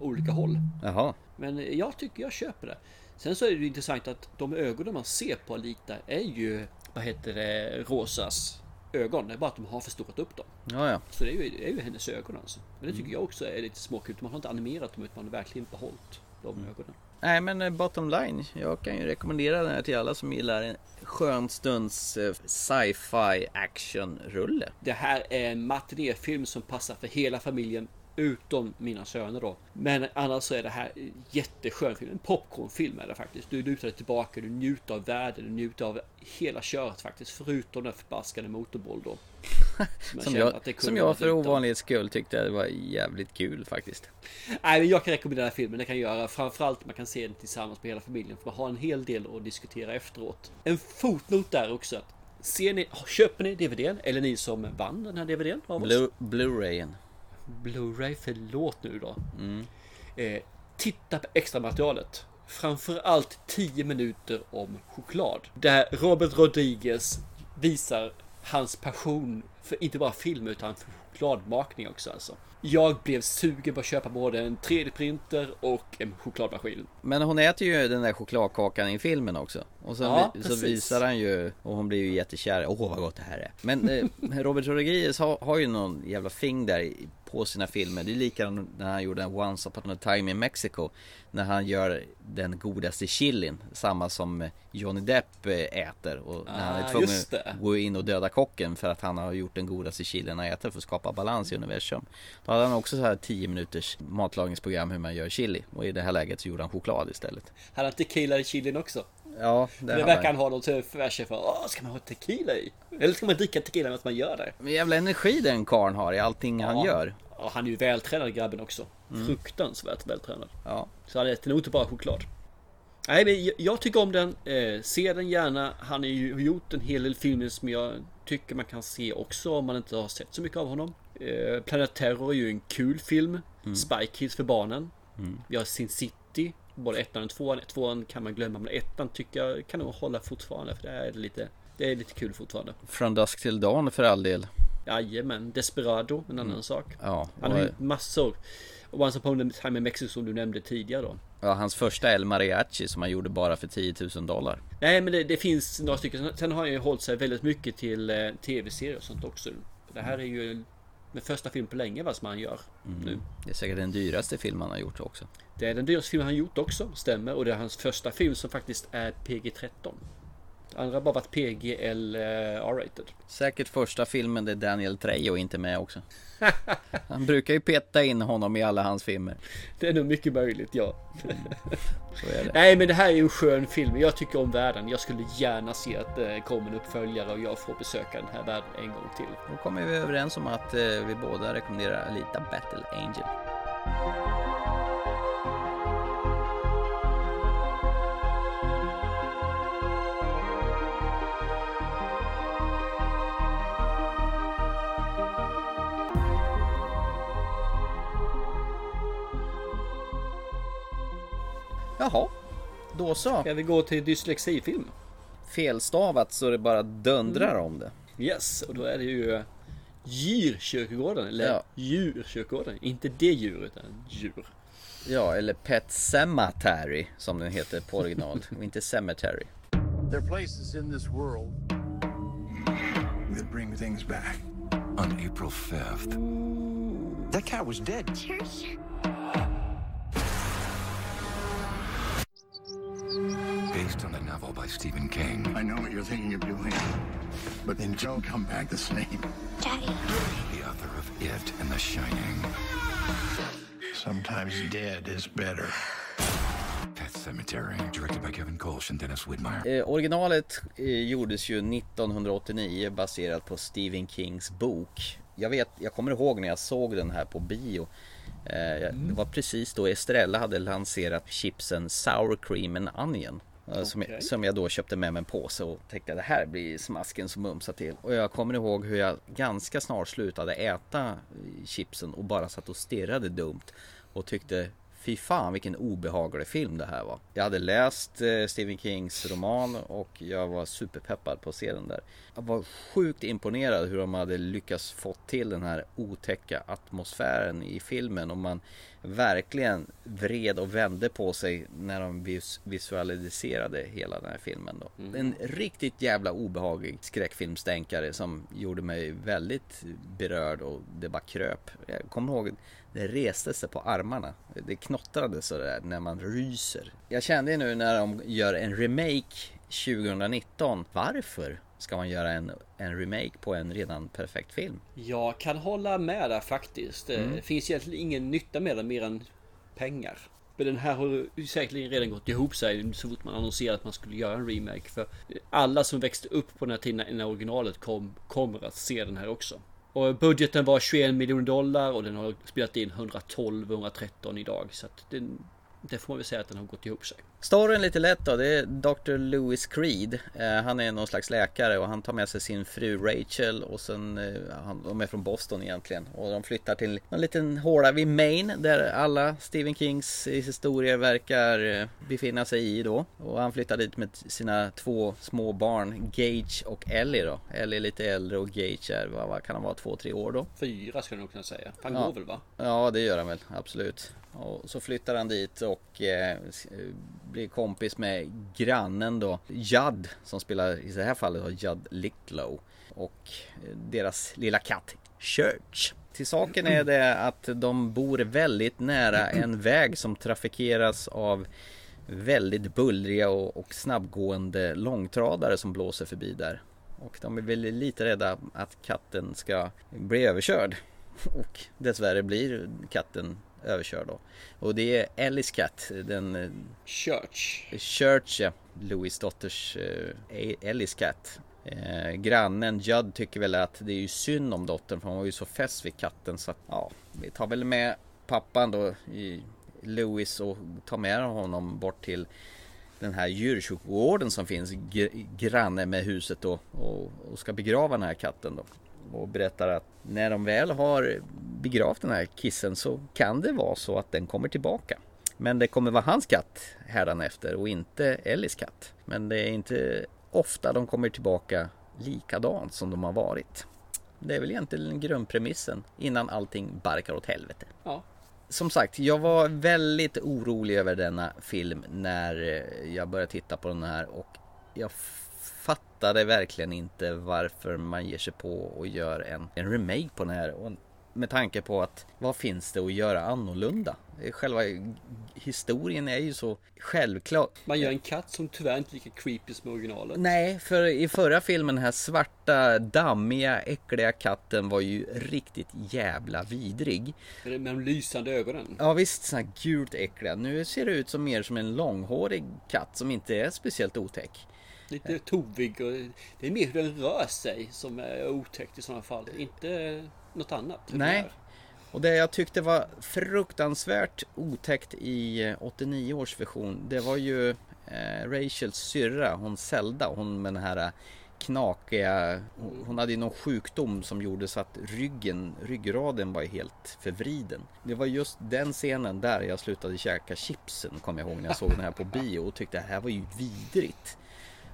olika håll. Jaha, Men jag tycker jag köper det. Sen så är det ju intressant att de ögonen man ser på Alita är ju, vad heter det, Rosas ögon. Det är bara att de har förstorat upp dem. ja ja. Så det är ju, det är ju hennes ögon alltså. Men det tycker jag också är lite småkul. Man har inte animerat dem utan man har verkligen behållit de ögonen. Nej men eh, bottom line, jag kan ju rekommendera den här till alla som gillar en skön stunds eh, sci-fi actionrulle. Det här är en matinéfilm som passar för hela familjen utom mina söner då. Men annars så är det här jätteskön film. En popcornfilm är det faktiskt. Du lutar dig tillbaka, du njuter av världen, du njuter av hela köret faktiskt. Förutom den förbaskade motorboll då. [LAUGHS] Som Som jag, som jag för ovanlighets skull tyckte det var jävligt kul faktiskt. Nej, men jag kan rekommendera filmen. Det kan jag göra. Framförallt man kan se den tillsammans med hela familjen. För man har en hel del att diskutera efteråt. En fotnot där också. Ser ni, köper ni DVDn? Eller ni som vann den här DVDn av oss? Blu- Blu-rayen. Blu-ray, förlåt nu då. Eh, titta på extra materialet. Framförallt 10 minuter om choklad. Där Robert Rodriguez visar hans passion för inte bara film utan för chokladmakning också alltså. Jag blev sugen på att köpa både en 3D-printer och en chokladmaskin. Men hon äter ju den där chokladkakan i filmen också. Och sen Ja, vi, så visar han ju, och hon blir ju jättekär. Åh vad gott det här är. Men eh, [LAUGHS] Robert Rodriguez har, har ju någon jävla fing där i- på sina filmer. Det är likadant när han gjorde Once upon a time in Mexico. När han gör den godaste chilin. Samma som Johnny Depp eh, äter. Och när han är Ah, tvungen att gå in och döda kocken för att han har gjort den godaste chilin han äter för att skapa balans i universum. Då hade han också så här 10 minuters matlagningsprogram hur man gör chili. Och i det här läget så gjorde han choklad istället. Han har tequila i chilin också. Ja, det, Det verkar han. han ha något för sig för. Åh, ska man ha tequila i? Eller ska man dricka tequila medan man gör det? Men jävla energi den karln har i allting han Ja. gör. Ja, han är ju vältränad grabben också. Fruktansvärt vältränad. Ja. Så han äter nog inte bara choklad. Nej men jag- tycker om den. Eh, se den gärna. Han har ju gjort en hel del filmer som jag tycker man kan se också om man inte har sett så mycket av honom. Eh, Planet Terror är ju en kul film. Spy Kids för barnen. Vi har Sin City. Både ettan och tvåan. Tvåan kan man glömma men ettan tycker jag kan nog hålla fortfarande. För det är lite, det är lite kul fortfarande. Från dusk till dawn för all del. Jajamän, Desperado, en annan sak. Ja, Han har och, massor. Once upon a time in Mexico som du nämnde tidigare då. ja, hans första El Mariachi som han gjorde bara för 10 000 dollar. Nej men det, det finns några stycken. Sen har han ju hållit sig väldigt mycket till eh, tv-serier och sånt också. Det här är ju den första film på länge vad som han gör nu. Det är säkert den dyraste film han har gjort också. Det är den dyraste filmen han gjort också, stämmer. Och det är hans första film som faktiskt är PG-13. Andra har bara varit PG eller eh, R-rated. Säkert första filmen där Daniel Trejo inte med också. [LAUGHS] Han brukar ju peta in honom i alla hans filmer. Det är nog mycket möjligt, ja. Det. Nej men det här är ju en skön film. Jag tycker om världen. Jag skulle gärna se att det kommer en uppföljare och jag får besöka den här världen en gång till. Då kommer vi överens om att eh, vi båda rekommenderar Alita Battle Angel. Jaha, då så. Ska vi gå till dyslexifilm? Felstavat så det bara dundrar om det. Yes, och då är det ju eh, Djurkyrkogården, eller Ja. Djurkyrkogården. Inte det djur, utan djur. Ja, eller Pet Cemetery som den heter på original. [LAUGHS] och inte Cemetery. There are places in this world that bring things back. On April 5th, That cat was dead. Based on a novel by Stephen King, I know what you're thinking of doing, but then don't come back the same. Daddy. the author of It and The Shining, Sometimes dead is better. Pet Cemetery, directed by Kevin Kolsch and Dennis Widmeyer. Eh, originalet eh, gjordes ju 1989 baserat på Stephen Kings bok. Jag vet, jag kommer ihåg när jag såg den här på bio. Eh, jag- Det var precis då Estrella hade lanserat chipsen Sour Cream and Onion. eh, Som, jag, som jag då köpte med mig en påse och tänkte det här blir smasken som mumsar till. Och jag kommer ihåg hur jag ganska snart slutade äta chipsen och bara satt och stirrade dumt. Och tyckte Fy fan vilken obehaglig film det här var. Jag hade läst eh, Stephen Kings roman och jag var superpeppad på att se den där. Jag var sjukt imponerad hur de hade lyckats få till den här otäcka atmosfären i filmen och man verkligen vred och vände på sig när de vis- visualiserade hela den här filmen då. En riktigt jävla obehaglig skräckfilmstänkare som gjorde mig väldigt berörd och det bara kröp. Jag kommer ihåg det reste sig på armarna. Det knottrade sådär när man ryser. Jag kände nu när de gör en remake 2019. Varför ska man göra en, en remake på en redan perfekt film? Jag kan hålla med där faktiskt. Mm. Det finns egentligen ingen nytta med den mer än pengar. Men den här har säkerligen redan gått ihop sig så fort man annonserade att man skulle göra en remake. För alla som växte upp på den här tiden när originalet kom kommer att se den här också. Och budgeten var 21 miljoner dollar och den har spelat in 112-113 idag. Så att den, det får man väl säga att den har gått ihop sig. Storyn lite lätt då, det är Dr. Lewis Creed. Eh, han är någon slags läkare och han tar med sig sin fru Rachel och sen, eh, han, de är från Boston egentligen. Och de flyttar till en liten håla vid Maine där alla Stephen Kings historier verkar eh, befinna sig i då. Och han flyttar dit med sina två små barn, Gage och Ellie då. Ellie är lite äldre och Gage är, vad, vad kan han vara, två, tre år då? Fyra skulle jag nog kunna säga. Han Ja. går väl va? Ja, det gör han väl, absolut. Och så flyttar han dit och eh, eh, blir kompis med grannen då, Judd, som spelar i det här fallet då Judd Licklow. Och eh, deras lilla katt, Church. Till saken är det att de bor väldigt nära en väg som trafikeras av väldigt bullriga och, och snabbgående långtradare som blåser förbi där. Och de är väl lite rädda att katten ska bli överkörd. Och dessvärre blir katten överkörd då. Och det är Ellis katt, den eh, Church. Church, ja. Louis dotters eh, Ellis katt. Eh, grannen Judd tycker väl att det är ju synd om dottern för hon var ju så fäst vid katten så att ja, vi tar väl med pappan då i Louis och tar med honom bort till den här djursjukvården som finns gr- granne med huset då och, och ska begrava den här katten då. Och berättar att när de väl har begravt den här kissen så kan det vara så att den kommer tillbaka. Men det kommer vara hans katt hädanefter och inte Ellis katt. Men det är inte ofta de kommer tillbaka likadant som de har varit. Det är väl egentligen grundpremissen innan allting barkar åt helvete. Ja. Som sagt, jag var väldigt orolig över denna film när jag började titta på den här och jag fattade verkligen inte varför man ger sig på och gör en, en remake på den här. Och med tanke på att vad finns det att göra annorlunda? Själva historien är ju så självklar. Man gör en katt som tyvärr inte är lika creepy som originalet. Nej, för i förra filmen den här svarta, dammiga, äckliga katten var ju riktigt jävla vidrig. Med de lysande ögonen. Ja visst, sån här gult äckliga. Nu ser det ut som mer som en långhårig katt som inte är speciellt otäck. Lite tovig och det är mer hur den rör sig som är otäckt i sådana fall. Inte något annat. Nej. Och det jag tyckte var fruktansvärt otäckt i 89 års version Det var ju eh, Rachels syrra, hon Zelda, hon med den här knakiga Hon hade ju någon sjukdom som gjorde så att ryggen, ryggraden var helt förvriden Det var just den scenen där jag slutade käka chipsen kommer jag ihåg när jag såg den här på bio och tyckte det här var ju vidrigt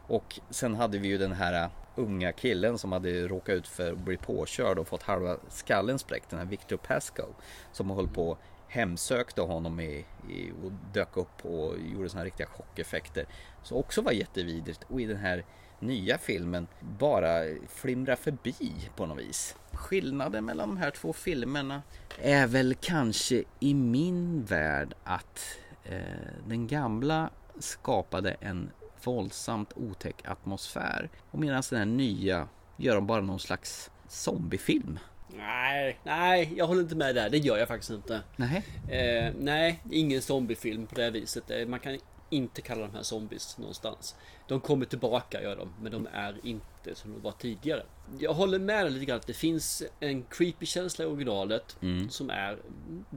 och sen hade vi ju den här äh, unga killen som hade råkat ut för att bli påkörd och fått halva skallen spräckt. Den här Victor Pascal. Som höll på hemsökte honom i, i, och dök upp och gjorde såna här riktiga chockeffekter. Så också var jättevidrigt. Och i den här nya filmen bara flimra förbi på något vis. Skillnaden mellan de här två filmerna är väl kanske i min värld att eh, den gamla skapade en våldsamt otäck atmosfär. Och medan den här nya gör de bara någon slags zombiefilm. Nej, nej, jag håller inte med där. Det gör jag faktiskt inte. Nej. Eh, nej, ingen zombiefilm på det här viset. Eh, man kan inte kalla de här zombies någonstans. De kommer tillbaka gör de, men de är inte som de var tidigare. Jag håller med dig lite grann att det finns en creepy känsla i originalet mm. som är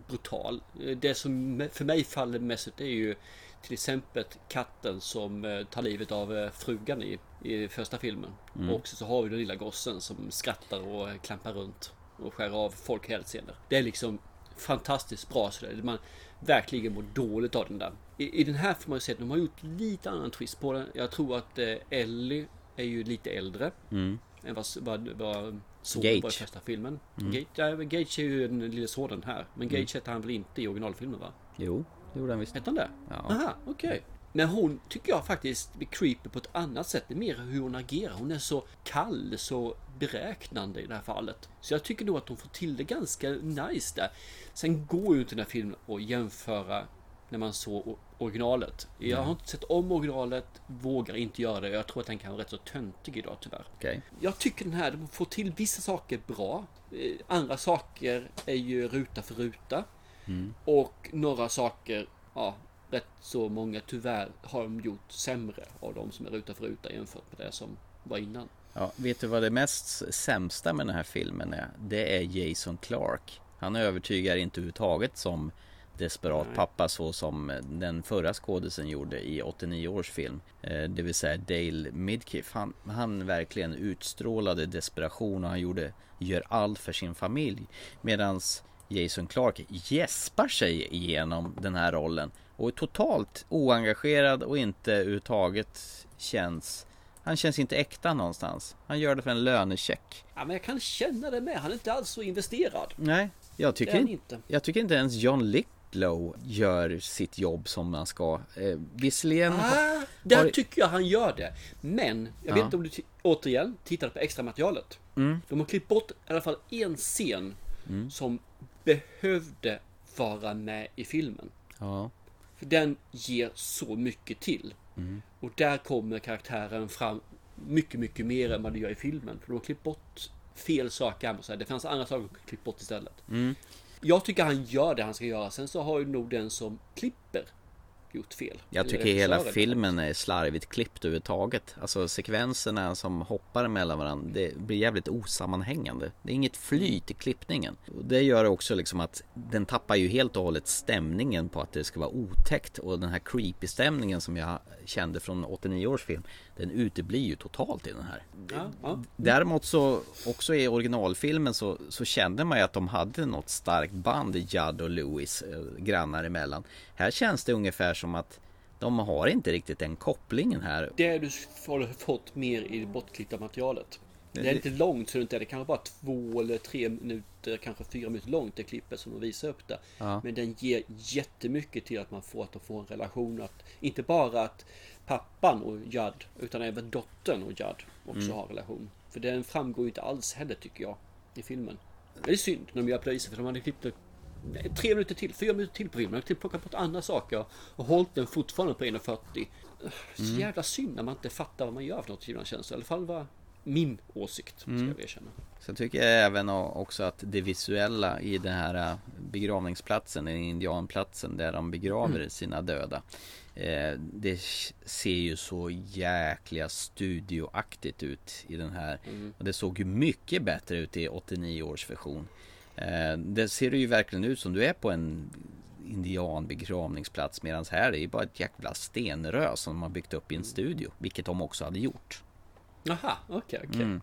brutal. Eh, det som för mig faller mest ut är ju till exempel katten som eh, tar livet av eh, frugan i, i första filmen. Mm. Och så har vi den lilla gossen som skrattar och eh, klampar runt och skär av folk hälsenor. Det är liksom fantastiskt bra sådär. Man verkligen mår dåligt av den där. I, I, den här får man ju se att de har gjort lite annan twist på den. Jag tror att eh, Ellie är ju lite äldre. Mm. Än vad, vad, vad Gage. var i första filmen. Mm. Gage, ja, Gage är ju den lille sonen här. Men Gage mm. hette han väl inte i originalfilmen va? Jo. Det gjorde han visst. Hette han det? Ja. Aha, okej. Okay. Men hon tycker jag faktiskt blir creepy på ett annat sätt. Det är mer hur hon agerar. Hon är så kall, så beräknande i det här fallet. Så jag tycker nog att hon får till det ganska nice där. Sen går ju inte den här filmen att jämföra när man såg originalet. Jag har inte sett om originalet, vågar inte göra det. Jag tror att den kan vara rätt så töntig idag tyvärr. Okay. Jag tycker den här, de får till vissa saker bra. Andra saker är ju ruta för ruta. Mm. Och några saker, ja, rätt så många tyvärr har de gjort sämre av de som är ruta för ruta jämfört med det som var innan. Ja, vet du vad det mest sämsta med den här filmen är? Det är Jason Clark. Han övertygar inte överhuvudtaget som desperat Nej. pappa så som den förra skådisen gjorde i 89 års film. Det vill säga Dale Midkiff. Han, han verkligen utstrålade desperation och han gjorde, gör allt för sin familj. Medans Jason Clark gäspar sig igenom den här rollen och är totalt oengagerad och inte överhuvudtaget känns han känns inte äkta någonstans. Han gör det för en lönecheck. Ja, men jag kan känna det med. Han är inte alls så investerad. Nej, jag tycker, in, inte. jag tycker inte ens John Lithgow gör sitt jobb som man ska. Eh, visserligen... Ah, där har... tycker jag han gör det. Men, jag vet inte om du återigen tittade på extra materialet. Mm. De har klippt bort i alla fall en scen mm. som behövde vara med i filmen. Ja. För den ger så mycket till. Mm. Och där kommer karaktären fram mycket, mycket mer än vad det gör i filmen. För de har klippt bort fel saker. Det fanns andra saker att klippt bort istället. Mm. Jag tycker han gör det han ska göra. Sen så har ju nog den som klipper gjort fel. Jag tycker hela filmen är slarvigt klippt överhuvudtaget. Alltså sekvenserna som hoppar mellan varandra, det blir jävligt osammanhängande. Det är inget flyt i klippningen. Och det gör också liksom att den tappar ju helt och hållet stämningen på att det ska vara otäckt. Och den här creepy stämningen som jag kände från 89 års film, den uteblir ju totalt i den här. Ja, ja. Däremot så också i originalfilmen så, så kände man ju att de hade något starkt band Judd och Lewis eh, grannar emellan. Här känns det ungefär som att de har inte riktigt den kopplingen här. Det du har fått mer i det bortklippta materialet. Det är lite långt så det inte är det kanske bara två eller tre minuter, kanske fyra minuter långt det klippet som de visar upp där. Ja. Men den ger jättemycket till att man får att de får en relation. Att, inte bara att pappan och Judd utan även dottern och Judd också Mm. har relation. För den framgår ju inte alls heller tycker jag i filmen. Det är synd när de gör viset för de hade klippt tre minuter till, fyra minuter till på filmen. De hade plockat bort andra saker och hållit den fortfarande på 1.40. Så Mm. jävla synd när man inte fattar vad man gör för något ibland känns det. I alla fall var min åsikt, ska jag erkänna. Sen tycker jag även också att det visuella i den här äh, begravningsplatsen, den indianplatsen där de begraver Mm. sina döda. Eh, det ser ju så jäkla studioaktigt ut i den här. Mm. Och det såg ju mycket bättre ut i 89 års version. Eh, det ser ju verkligen ut som du är på en indianbegravningsplats medan här är ju bara ett jäkla stenrö som de har byggt upp i en studio. Vilket de också hade gjort. Jaha, okej, okej. Mm.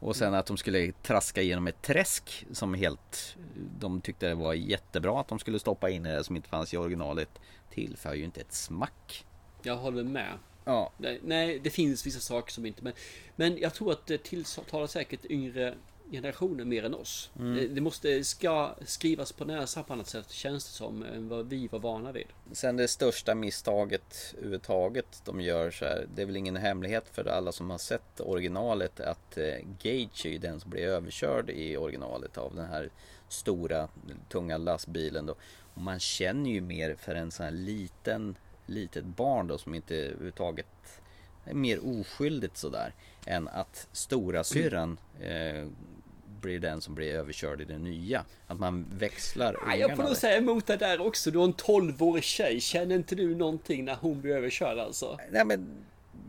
Och sen att de skulle traska igenom ett träsk som helt De tyckte det var jättebra att de skulle stoppa in det som inte fanns i originalet. Tillför ju inte ett smack. Jag håller med. Ja. Nej, nej, det finns vissa saker som inte... Men, men jag tror att det tilltalar säkert yngre generationer mer än oss. Mm. Det, det måste ska skrivas på näsan på annat sätt känns det som än vad vi var vana vid. Sen det största misstaget överhuvudtaget de gör så här Det är väl ingen hemlighet för alla som har sett originalet att eh, Gage är den som blir överkörd i originalet av den här stora tunga lastbilen då. Och man känner ju mer för en sån här liten litet barn då som inte överhuvudtaget är mer oskyldigt sådär än att stora syrran eh, blir den som blir överkörd i det nya. Att man växlar Nej, jag får nog säga emot det där också. Du har en 12-årig tjej. Känner inte du någonting när hon blir överkörd alltså? Nej men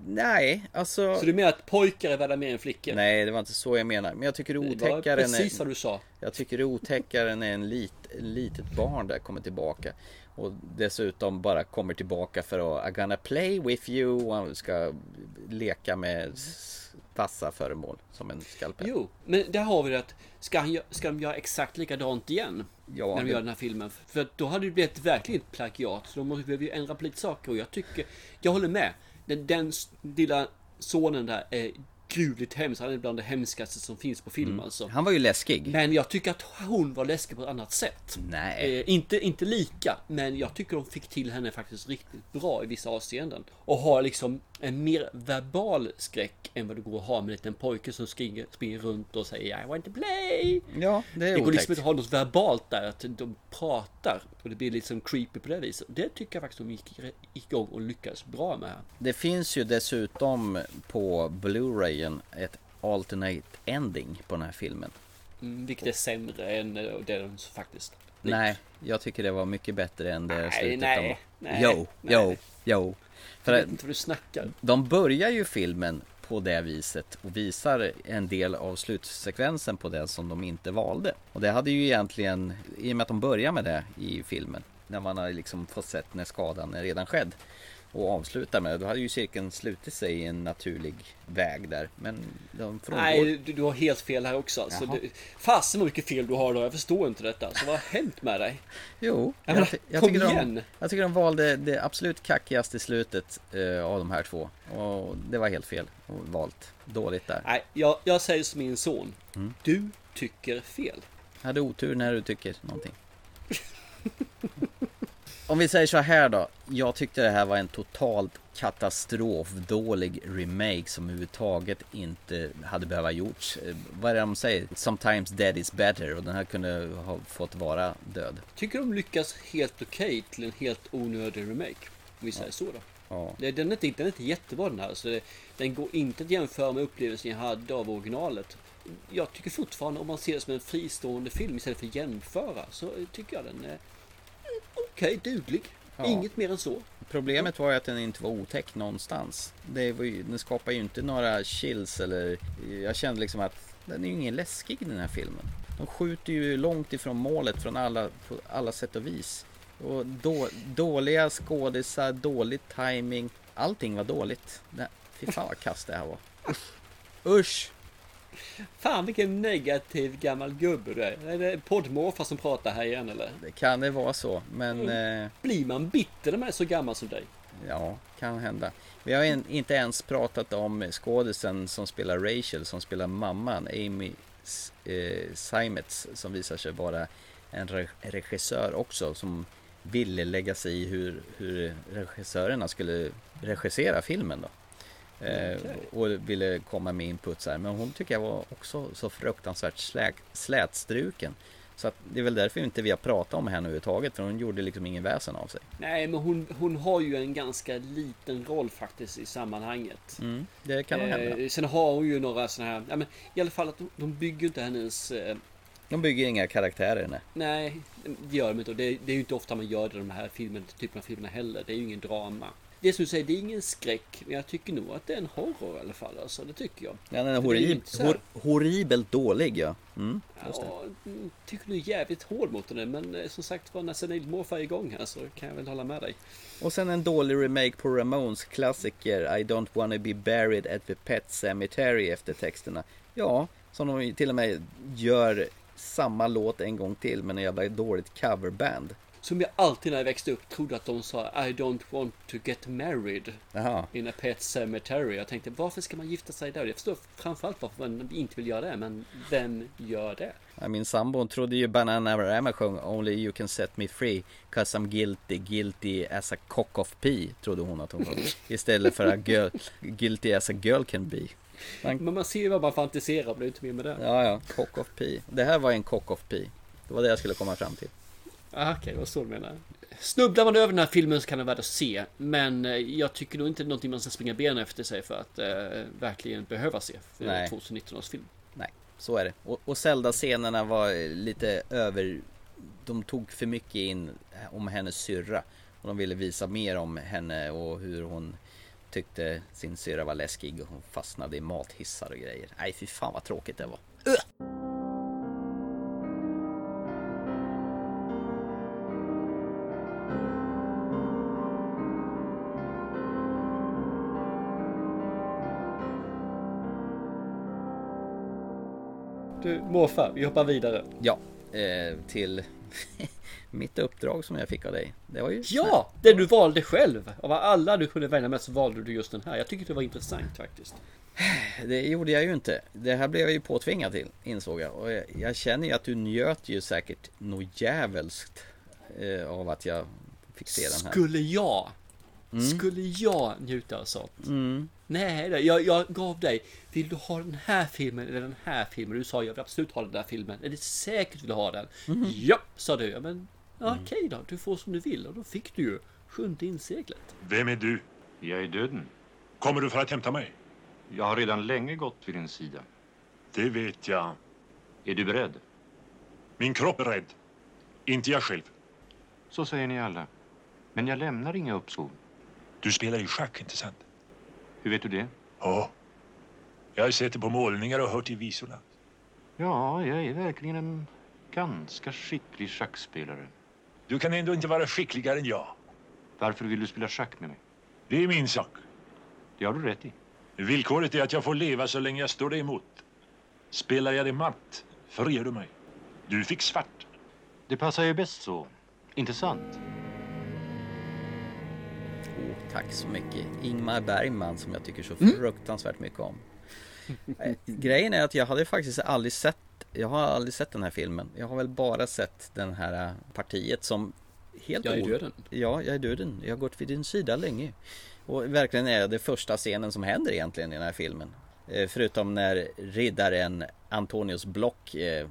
Nej, alltså Så du menar att pojkar är värda mer än flickor? Nej, det var inte så jag menar. Men jag tycker det är Det var otäckare precis vad du sa. Jag tycker det är otäckare när en lit, litet barn där kommer tillbaka. Och dessutom bara kommer tillbaka för att I'm gonna play with you och ska leka med vassa föremål som en skalpell. Jo, men där har vi det att ska, han, ska de göra exakt likadant igen? Ja, när de det- gör den här filmen. För då hade det blivit verkligen ett plagiat. Så de behöver ju ändra på lite saker. Och jag tycker, jag håller med. Den, den lilla sonen där är gruvligt hemsk. Han är bland det hemskaste som finns på film alltså. Han var ju läskig. Men jag tycker att hon var läskig på ett annat sätt. Nej. Eh, inte, inte lika, men jag tycker de fick till henne faktiskt riktigt bra i vissa avseenden. Och har liksom en mer verbal skräck än vad det går att ha med en liten pojke som springer, springer runt och säger I want to play. Ja, det är Det går liksom inte att ha något verbalt där, att de pratar. Och det blir liksom creepy på det viset. Det tycker jag faktiskt de gick igång och lyckades bra med. Det finns ju dessutom på Blu-rayen ett alternate ending på den här filmen. Mm, vilket är sämre än eh, det de faktiskt. Nej, jag tycker det var mycket bättre än det Nej, slutet nej, de nej, jo, nej. jo, jo. För Jag vet inte vad du snackar. de börjar ju filmen på det viset och visar en del av slutsekvensen på det som de inte valde. Och det hade ju egentligen, i och med att de börjar med det i filmen, när man har liksom fått sett när skadan är redan skedd och avslutar med då hade ju cirkeln slutit sig i en naturlig väg där. Men de frångår... Nej, du, du har helt fel här också. Alltså, du, fasen vad mycket fel du har då. Jag förstår inte detta. Så vad har hänt med dig? Jo, Jag jag, jag, kom tycker de, jag tycker de valde det absolut kackigaste slutet eh, av de här två. Och det var helt fel valt. Dåligt där. Nej, jag, jag säger som min son. Mm. Du tycker fel. Hade otur när du tycker någonting. [LAUGHS] Om vi säger så här då. Jag tyckte det här var en totalt katastrofdålig remake som överhuvudtaget inte hade behövt gjorts. Eh, Vad är det de säger? Sometimes dead is better och den här kunde ha fått vara död. Tycker de lyckas helt okej till en helt onödig remake. Om vi säger så då. Ja. Den är inte, den är inte jättebra den här. Så det, den går inte att jämföra med upplevelsen jag hade av originalet. jag tycker fortfarande om man ser det som en fristående film istället för att jämföra så tycker jag den är okej, duglig. Ja. Inget mer än så. Problemet var ju att den inte var otäck någonstans. Det var ju, den skapar ju inte några chills eller... Jag kände liksom att den är ju ingen läskig den här filmen. De skjuter ju långt ifrån målet från alla, på alla sätt och vis. Och då, dåliga skådisar, dålig timing. Allting var dåligt. Nej, fy fan vad kast det här var. Usch! Fan vilken negativ gammal gubbe du är. Är det poddmorfar som pratar här igen eller? Det kan det vara så, men... Eh, Blir man bitter när man är så gammal som dig? Ja, kan hända. Vi har en, inte ens pratat om skådisen som spelar Rachel, som spelar mamman, Amy eh, Simets, som visar sig vara en re- regissör också, som ville lägga sig i hur, hur regissörerna skulle regissera filmen då. Eh, och ville komma med input så här. Men hon tycker jag var också så fruktansvärt slä, slätstruken. Så att det är väl därför inte vi har pratat om henne överhuvudtaget, för hon gjorde liksom ingen väsen av sig. Nej, men hon, hon har ju en ganska liten roll faktiskt i sammanhanget. Mm, det kan nog hända. Eh, sen har hon ju några sådana här, ja men i alla fall att de, de bygger inte hennes eh, De bygger inga karaktärer, nej. Nej, det gör de inte. Och det, det är ju inte ofta man gör det i de här filmen, typen av filmerna heller. Det är ju ingen drama. Det som du säger, det är ingen skräck. Men jag tycker nog att det är en horror i alla fall. Alltså, det tycker jag. Ja, den är, horrib- hor- horribelt dålig ja. Mm. Ja, mm, tycker du är jävligt hård mot den. Men eh, som sagt var, när Senil Morfar är igång här så kan jag väl hålla med dig. Och sen en dålig remake på Ramones klassiker I don't wanna be buried at the pet cemetery efter texterna. Ja, som de till och med gör samma låt en gång till men en jävla dåligt coverband. Som jag alltid när jag växte upp trodde att de sa I don't want to get married Jaha. in a pet cemetery. Jag tänkte varför ska man gifta sig där? Jag förstår framförallt varför man inte vill göra det. Men vem gör det? Min sambo trodde ju Bananarama sjöng Only you can set me free Cause I'm guilty, guilty as a cock of pee Trodde hon att hon sjöng [LAUGHS] Istället för a girl, guilty as a girl can be Men man ser ju vad man fantiserar och det är inte mer med det. Ja, ja, cock of pee Det här var en cock of pee Det var det jag skulle komma fram till Ah, Okej, vad så du menar. Snubblar man över den här filmen så kan den vara värd att se. Men eh, jag tycker nog inte det är någonting man ska springa benen efter sig för att eh, verkligen behöva se. För Nej. 2019 års film. Nej, så är det Och, och Zelda-scenerna var lite över De tog för mycket in om hennes syrra Och de ville visa mer om henne och hur hon Tyckte sin syrra var läskig och hon fastnade i mathissar och grejer Nej fy fan vad tråkigt det var Du, morfar, vi hoppar vidare. Ja, eh, till [LAUGHS] mitt uppdrag som jag fick av dig. Det var ju Ja, det du valde själv. Av alla du kunde välja med så valde du just den här. Jag tycker det var intressant faktiskt. [SIGHS] Det gjorde jag ju inte. Det här blev jag ju påtvingad till, insåg jag. Och jag, jag känner ju att du njöt ju säkert något jävelskt eh, av att jag fick se den här. Skulle jag, skulle jag njuta av sånt? Nej, det- jag, jag gav dig, vill du ha den här filmen eller den här filmen? Du sa jag vill absolut ha den där filmen. Är det säkert vill du ha den? Ja, sa du. Ja, men ja, okej då, du får som du vill. Och då fick du ju Sjunde inseglet. Vem är du? Jag är döden. Kommer du för att hämta mig? Jag har redan länge gått vid din sida. Det vet jag. Är du beredd? Min kropp är rädd. Inte jag själv. Så säger ni alla. Men jag lämnar inga uppskov. Du spelar ju schack, inte sant? Hur vet du det? Ja. Jag har sett det på målningar och hört i visorna. Ja, jag är verkligen en ganska skicklig schackspelare. Du kan ändå inte vara skickligare än jag. Varför vill du spela schack med mig? Det är min sak. Det har du rätt i. Villkoret är att jag får leva så länge jag står dig emot. Spelar jag dig matt, friar du mig. Du fick svart. Det passar ju bäst så. Inte sant? Tack så mycket. Ingmar Bergman som jag tycker så Mm. fruktansvärt mycket om. Eh, Grejen är att jag hade faktiskt aldrig sett jag har aldrig sett den här filmen. Jag har väl bara sett den här eh, partiet som helt Jag är döden. Ja, jag är döden. Jag har gått vid din sida länge. Och verkligen är det första scenen som händer egentligen i den här filmen. Eh, Förutom när riddaren Antonius Block eh,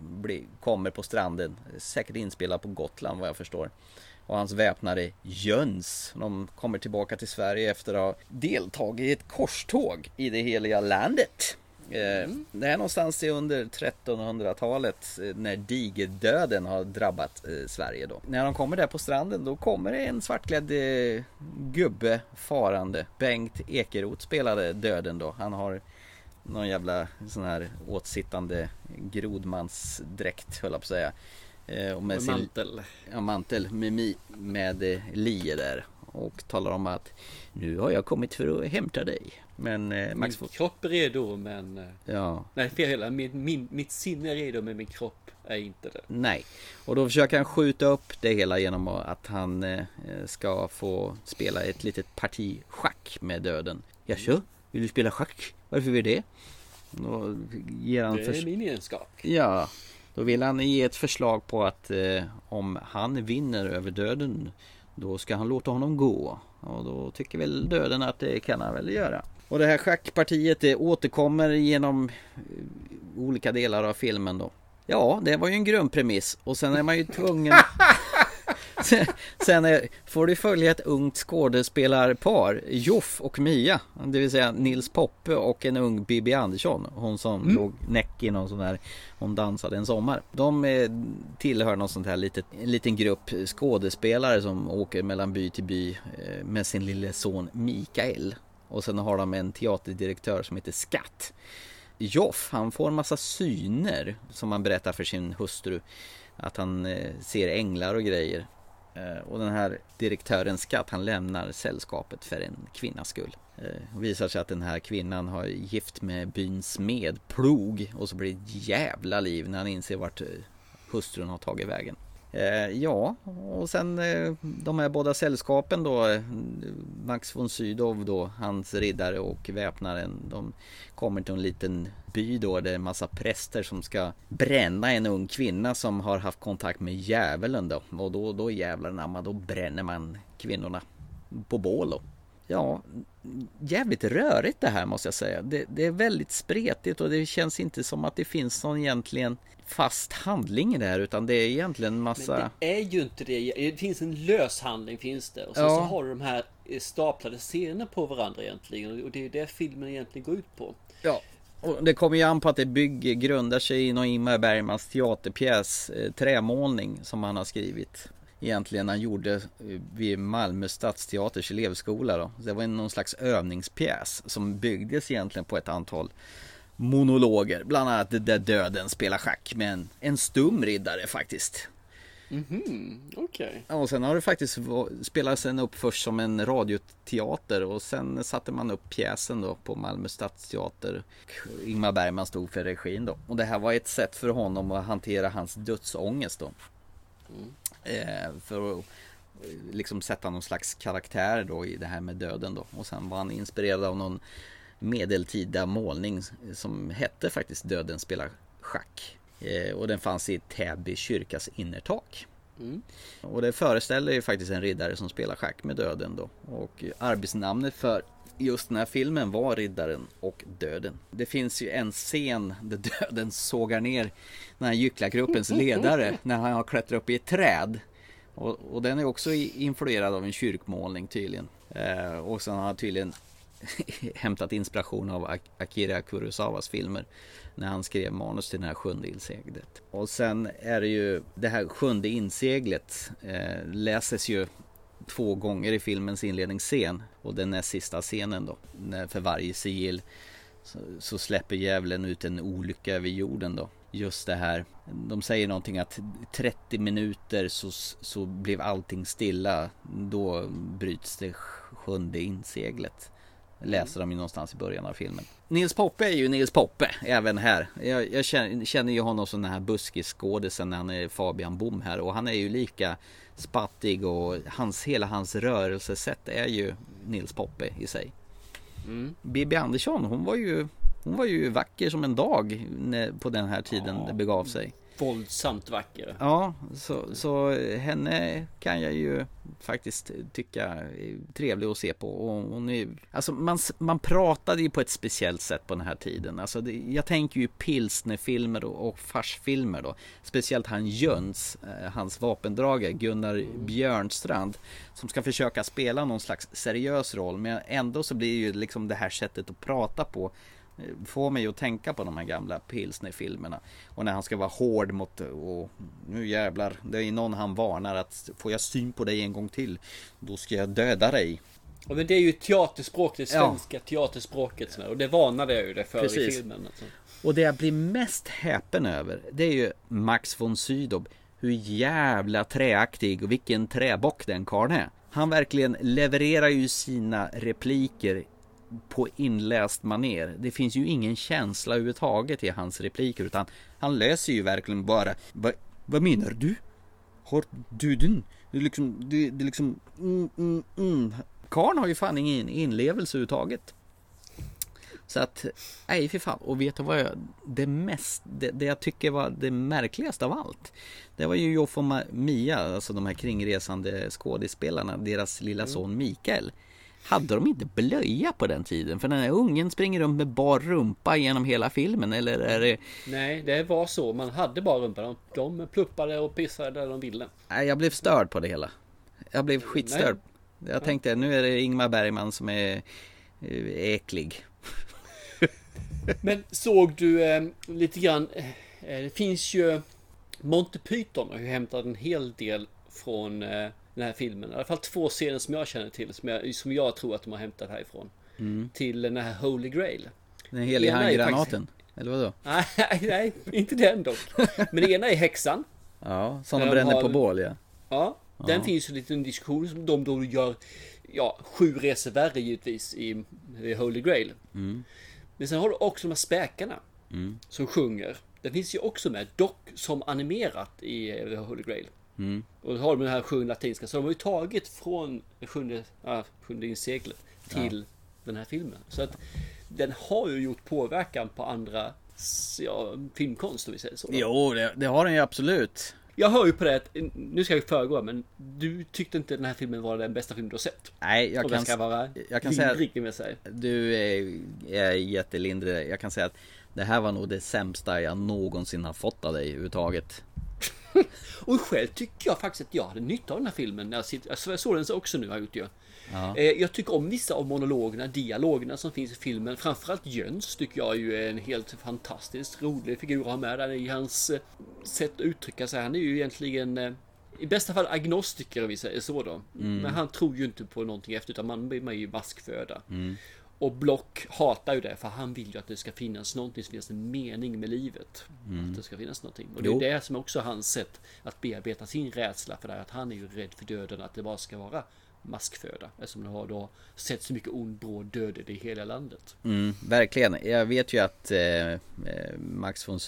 kommer på stranden. Säkert inspelad på Gotland vad jag förstår. Och hans väpnare Jöns. De kommer tillbaka till Sverige efter att ha deltagit i ett korståg i det heliga landet. Eh, Det är någonstans under 1300-talet eh, när digerdöden har drabbat eh, Sverige då. När de kommer där på stranden då kommer det en svartklädd gubbe farande. Bengt Ekeroth spelade döden då. Han har någon jävla sån här åtsittande grodmansdräkt höll jag på att säga. Eh, och Med mantel. Ja, mantel med, med eh, lie där. Och talar om att nu har jag kommit för att hämta dig. Men eh, Min Max får... kropp är redo men... eh, Ja, Nej fel. Min, min, mitt sinne är redo men min kropp är inte det. nej. Och då försöker han skjuta upp det hela genom att han eh, ska få spela ett litet parti schack med döden. Jaså? Vill du spela schack? Varför vill du det? Då ger han Det är min egenskap. Ja, då vill han ge ett förslag på att eh, om han vinner över döden då ska han låta honom gå. Och då tycker väl döden att det kan han väl göra. Och det här schackpartiet det återkommer genom eh, olika delar av filmen då. Ja, det var ju en grundpremiss och sen är man ju tvungen [LAUGHS] Sen, [LAUGHS] sen är, får du följa ett ungt skådespelarpar, Joff och Mia. Det vill säga Nils Poppe och en ung Bibi Andersson. Hon som låg näck i någon sån där, hon dansade en sommar. De eh, tillhör någon sånt här litet, en liten grupp skådespelare som åker mellan by till by eh, med sin lille son Mikael. Och sen har de en teaterdirektör som heter Skatt. Joff, han får en massa syner som han berättar för sin hustru. Att han eh, ser änglar och grejer. Eh, och den här direktören Skatt, han lämnar sällskapet för en kvinnas skull. Eh, det visar sig att den här kvinnan har gift med byns smed, Plog. Och så blir det ett jävla liv när han inser vart eh, hustrun har tagit vägen. Eh, ja, och sen eh, de här båda sällskapen då, eh, Max von Sydow då, hans riddare och väpnaren, de kommer till en liten by då, det är en massa präster som ska bränna en ung kvinna som har haft kontakt med djävulen då. Och då, då jävlar anamma, då bränner man kvinnorna på bål då. Ja, jävligt rörigt det här måste jag säga. Det, det är väldigt spretigt och det känns inte som att det finns någon egentligen fast handling i det här utan det är egentligen massa... Men det är ju inte det. Det finns en lös handling finns det. Och sen Ja. så har du de här eh, staplade scener på varandra egentligen. Och det är det filmen egentligen går ut på. Ja. Och det kommer ju an på att det bygger, grundar sig i någon Ingmar Bergmans teaterpjäs, eh, Trämålning, som han har skrivit. Egentligen han gjorde eh, vid Malmö stadsteaters elevskola då. Det var någon slags övningspjäs som byggdes egentligen på ett antal monologer. Bland annat där döden spelar schack med en, en stum riddare faktiskt. Mhm, okej. Ja, Och sen har det faktiskt spelats den upp först som en radioteater och sen satte man upp pjäsen då på Malmö stadsteater. Ingmar Bergman stod för regin då. Och det här var ett sätt för honom att hantera hans dödsångest då. Eh, för att eh, liksom sätta någon slags karaktär då i det här med döden då. Och sen var han inspirerad av någon medeltida målning som hette faktiskt Döden spelar schack. Eh, och den fanns i Täby kyrkas innertak. Och det föreställer ju faktiskt en riddare som spelar schack med döden då. Och arbetsnamnet för just den här filmen var Riddaren och Döden. Det finns ju en scen där [LAUGHS] döden sågar ner den här gycklargruppens ledare [LAUGHS] när han har klättrat upp i ett träd. Och, och den är också influerad av en kyrkmålning tydligen. Eh, och sen har han tydligen [LAUGHS] hämtat inspiration av Ak- Akira Kurosawas filmer när han skrev manus till den här sjunde inseglet. Och sen är det ju det här sjunde inseglet eh, läses ju två gånger i filmens inledningsscen och den näst sista scenen då. När för varje sigill så, så släpper djävulen ut en olycka över jorden då. Just det här. De säger någonting att 30 minuter så, så blev allting stilla. Då bryts det sjunde inseglet. Läser de ju någonstans i början av filmen. Nils Poppe är ju Nils Poppe även här. Jag, jag känner, känner ju honom som den här buskisskådisen när han är Fabian Bom här och han är ju lika spattig och hans, hela hans rörelsesätt är ju Nils Poppe i sig. Bibi Andersson hon var ju Hon var ju vacker som en dag när, på den här tiden det begav sig. Våldsamt vacker. Ja, så, så henne kan jag ju faktiskt tycka är trevlig att se på. Och hon är, alltså man, man pratade ju på ett speciellt sätt på den här tiden. Alltså det, jag tänker ju pilsnerfilmer och, och farsfilmer då. Speciellt han Jöns, eh, hans vapendragare Gunnar Björnstrand. Som ska försöka spela någon slags seriös roll. Men ändå så blir ju liksom det här sättet att prata på får mig att tänka på de här gamla pilsnerfilmerna. Och när han ska vara hård mot, och nu jävlar, det är någon han varnar att får jag syn på dig en gång till, då ska jag döda dig. Ja, men det är ju teaterspråk, det Ja. svenska teaterspråket som är, och det varnade jag ju det för i Precis. filmen. Alltså. Och det jag blir mest häpen över Det är ju Max von Sydow Hur jävla träaktig och vilken träbock den karln är Han verkligen levererar ju sina repliker På inläst maner Det finns ju ingen känsla överhuvudtaget i hans repliker utan Han läser ju verkligen bara "Va- Vad menar du? Har du den? Det är liksom, det, det är liksom mm, mm, mm. Karln har ju fan ingen inlevelse överhuvudtaget så att, nej fy fan. Och vet du vad jag, det mest, det, det jag tycker var det märkligaste av allt. Det var ju Joff och Mia, alltså de här kringresande skådespelarna, deras lilla son Mikael. Hade de inte blöja på den tiden? För den här ungen springer runt med bar rumpa genom hela filmen, eller är det... Nej, det var så. Man hade bara rumpa. De, de pluppade och pissade där de ville. Nej, jag blev störd på det hela. Jag blev skitstörd. Jag tänkte, nu är det Ingmar Bergman som är eh, äcklig. [LAUGHS] Men såg du eh, lite grann, eh, det finns ju Monty Python har ju hämtat en hel del från eh, den här filmen. I alla fall två scener som jag känner till, som jag, som jag tror att de har hämtat härifrån. Mm. Till den här Holy Grail. Den heliga handgranaten. Eller vadå? [LAUGHS] Nej, nej, inte den dock. Men det ena är häxan. Ja, som de bränner har- på bål ja. Ja, den Ja. finns ju lite en diskussion som de då gör ja, sju resor värre givetvis i, i Holy Grail. Mm. Men sen har du också de här späkarna Mm. som sjunger. Det finns ju också med, dock som animerat i Holy Grail. Mm. Och då har de den här sjunde latinska, så de har ju tagit från sjunde, ah, sjunde inseglet till den här filmen. Så att den har ju gjort påverkan på andra ja, filmkonst om vi säger så. då. Jo, det, det har den ju absolut. Jag hör ju på det att, nu ska jag föregå men du tyckte inte den här filmen var den bästa film du har sett. Nej, jag Om kan, jag ska vara jag kan säga lindrig, jag säga. du är, är jättelindrig. Jag kan säga att det här var nog det sämsta jag någonsin har fått av dig överhuvudtaget. [LAUGHS] Och själv tycker jag faktiskt att jag hade nytta av den här filmen. när Jag, jag såg den så också nu har jag gjort ju. Ja. Eh, Jag tycker om vissa av monologerna, dialogerna som finns i filmen. Framförallt Jöns tycker jag ju är en helt fantastiskt rolig figur att ha med där i hans eh, sätt att uttrycka sig. Han är ju egentligen eh, i bästa fall agnostiker om vi säger så då. Mm. Men han tror ju inte på någonting efter utan man blir är ju maskföda. Mm. Och Block hatar ju det för han vill ju att det ska finnas någonting, så finns en mening med livet. Mm. Att det ska finnas någonting. Och det Jo. är det som också hans sätt att bearbeta sin rädsla för det här. Att han är ju rädd för döden, att det bara ska vara maskföda. Eftersom det har då sett så mycket ond bråd död i hela landet. Mm, verkligen. Jag vet ju att eh, eh, Max von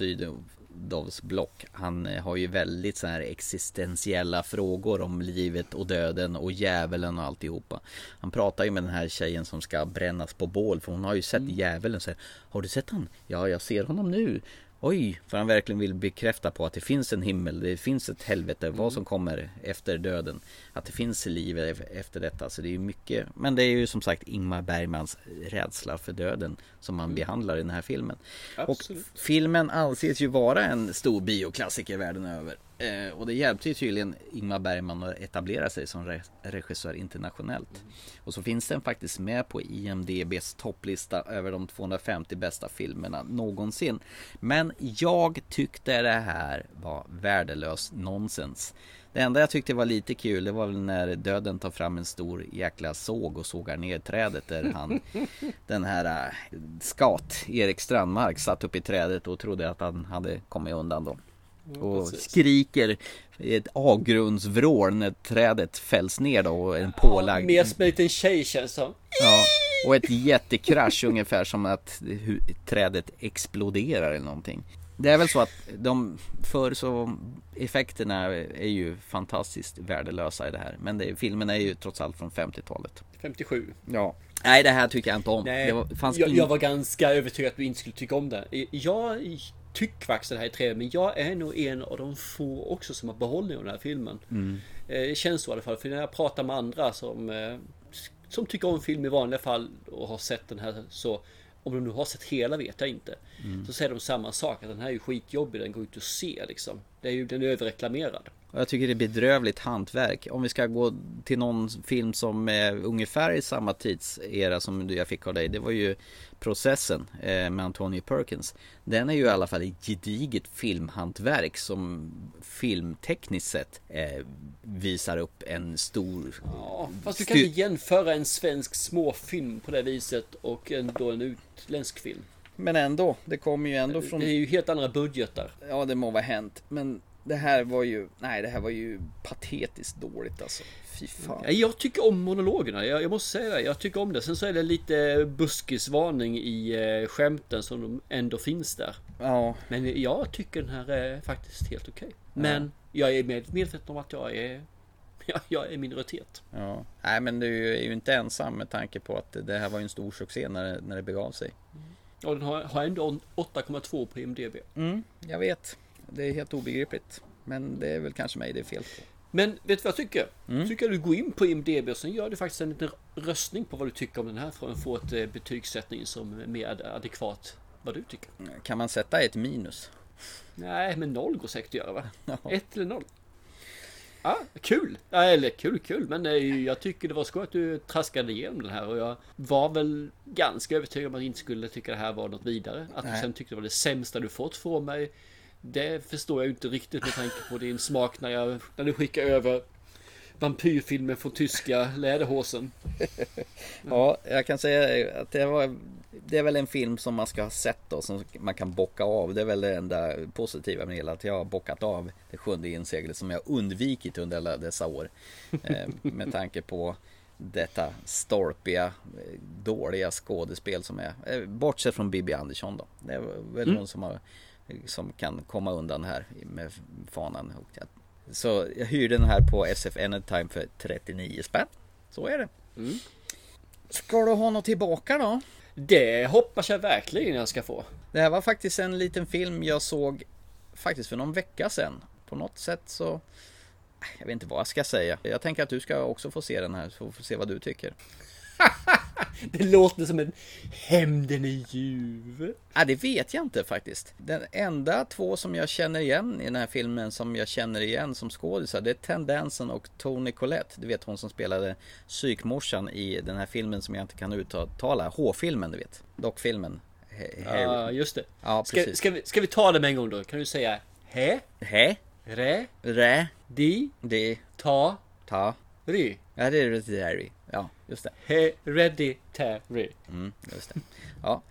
Sydows block, han eh, har ju väldigt så här existentiella frågor om livet och döden och djävulen och alltihopa. Han pratar ju med den här tjejen som ska brännas på bål, för hon har ju sett djävulen och säger Har du sett han? Ja, jag ser honom nu. Oj, för han verkligen vill bekräfta på att det finns en himmel, det finns ett helvete, vad som kommer efter döden. Att det finns liv e- efter detta, så det är ju mycket. Men det är ju som sagt Ingmar Bergmans rädsla för döden som man behandlar i den här filmen. Absolut. Och filmen anses ju vara en stor bioklassiker världen över. Eh, och det hjälpte ju tydligen Ingmar Bergman att etablera sig som re- regissör internationellt. Och så finns den faktiskt med på IMDBs topplista över de 250 bästa filmerna någonsin. Men jag tyckte det här var värdelös nonsens. Det enda jag tyckte var lite kul det var väl när döden tar fram en stor jäkla såg och sågar ner trädet där han [LAUGHS] Den här äh, skat Erik Strandmark satt upp i trädet och trodde att han hade kommit undan då. Och precis. skriker ett avgrundsvrål när trädet fälls ner då och en pålagd Mer som en liten tjej känns som. Ja, och ett jättekrasch ungefär som att trädet exploderar eller någonting. Det är väl så att de förr så effekterna är ju fantastiskt värdelösa i det här. Men det, filmen är ju trots allt från 50-talet. 57. Ja. Nej, det här tycker jag inte om. Nej, var, jag, ing- jag var ganska övertygad att du inte skulle tycka om det. Jag det här är trevligt, men jag är nog en av de få också som har behållning av den här filmen. Mm. Eh, Det känns så i alla fall, för när jag pratar med andra som, eh, som tycker om film i vanliga fall och har sett den här så om de nu har sett hela vet jag inte. Mm. Så säger de samma sak, att den här är ju skitjobbig, den går ut att se liksom. Det är ju, den är överreklamerad. Och jag tycker det är bedrövligt hantverk. Om vi ska gå till någon film som är ungefär i samma tidsera som jag fick av dig. Det var ju Processen eh, med Antonio Perkins. Den är ju i alla fall ett gediget filmhantverk som filmtekniskt sett eh, visar upp en stor... Ja, fast du kan inte jämföra en svensk småfilm på det viset och ändå en utländsk film. Men ändå, det kommer ju ändå från... Det är ju helt andra budgetar. Ja, det må vara hänt. Men det här var ju, nej det här var ju patetiskt dåligt alltså. Fy fan. Jag tycker om monologerna, jag, jag, måste säga det. Jag tycker om det. Sen så är det lite buskisvarning i eh, skämten som de ändå finns där. Ja. Men jag tycker den här är faktiskt helt okej. Okay. Men ja. jag är medveten om att jag är [LAUGHS] Ja, jag är minoritet. Ja. Nej men du är ju inte ensam med tanke på att det här var en stor succé när det, när det begav sig. Och den har, har ändå 8,2 på IMDB. Mm, jag vet. Det är helt obegripligt. Men det är väl kanske mig det är fel på. Men vet du vad jag tycker? Mm. Tycker du går in på IMDB och sen gör du faktiskt en liten röstning på vad du tycker om den här för att få ett eh, betygssättning som är mer adekvat vad du tycker. Kan man sätta ett minus? Nej, men noll går säkert att göra va? Ja. Ett eller noll. Ja, kul! Eller kul, kul, men eh, jag tycker det var skoj att du traskade igenom den här och jag var väl ganska övertygad om att jag inte skulle tycka det här var något vidare. Att Nej. du sen tyckte det var det sämsta du fått från mig. Det förstår jag inte riktigt med tanke på din smak när, jag, när du skickar över vampyrfilmer från tyska läderhosen. [LAUGHS] ja, jag kan säga att det var det är väl en film som man ska ha sett då som man kan bocka av. Det är väl det enda positiva med hela att jag har bockat av det sjunde inseglet som jag undvikit under alla dessa år. [LAUGHS] Eh, med tanke på detta storpiga, dåliga skådespel som är. Eh, bortsett från Bibi Andersson då. Det är väl mm. hon som, har, som kan komma undan här med fanan. Så jag hyrde den här på SF Anytime för 39 spänn. Så är det. Mm. Ska du ha något tillbaka då? Det hoppas jag verkligen jag ska få. Det här var faktiskt en liten film jag såg faktiskt för någon vecka sedan. På något sätt så jag vet inte vad jag ska säga. Jag tänker att du ska också få se den här, så får se vad du tycker. [LAUGHS] [LAUGHS] det låter som en hämnden i ljuv. Ja, det vet jag inte faktiskt. Den enda två som jag känner igen i den här filmen som jag känner igen som skådisar det är Tendensen och Tony Collette. Du vet hon som spelade psykmorsan i den här filmen som jag inte kan uttala. H-filmen du vet. Dockfilmen. Ja, just det. Ja, ska, ska, vi, ska vi ta det med en gång då? Kan du säga Hä? Hä? Rä? Rä? Di? Di? Ta? Ta? Ry? Ja, det är Hereditary. Ja, just det. Hereditary. Mm, just det. Ja.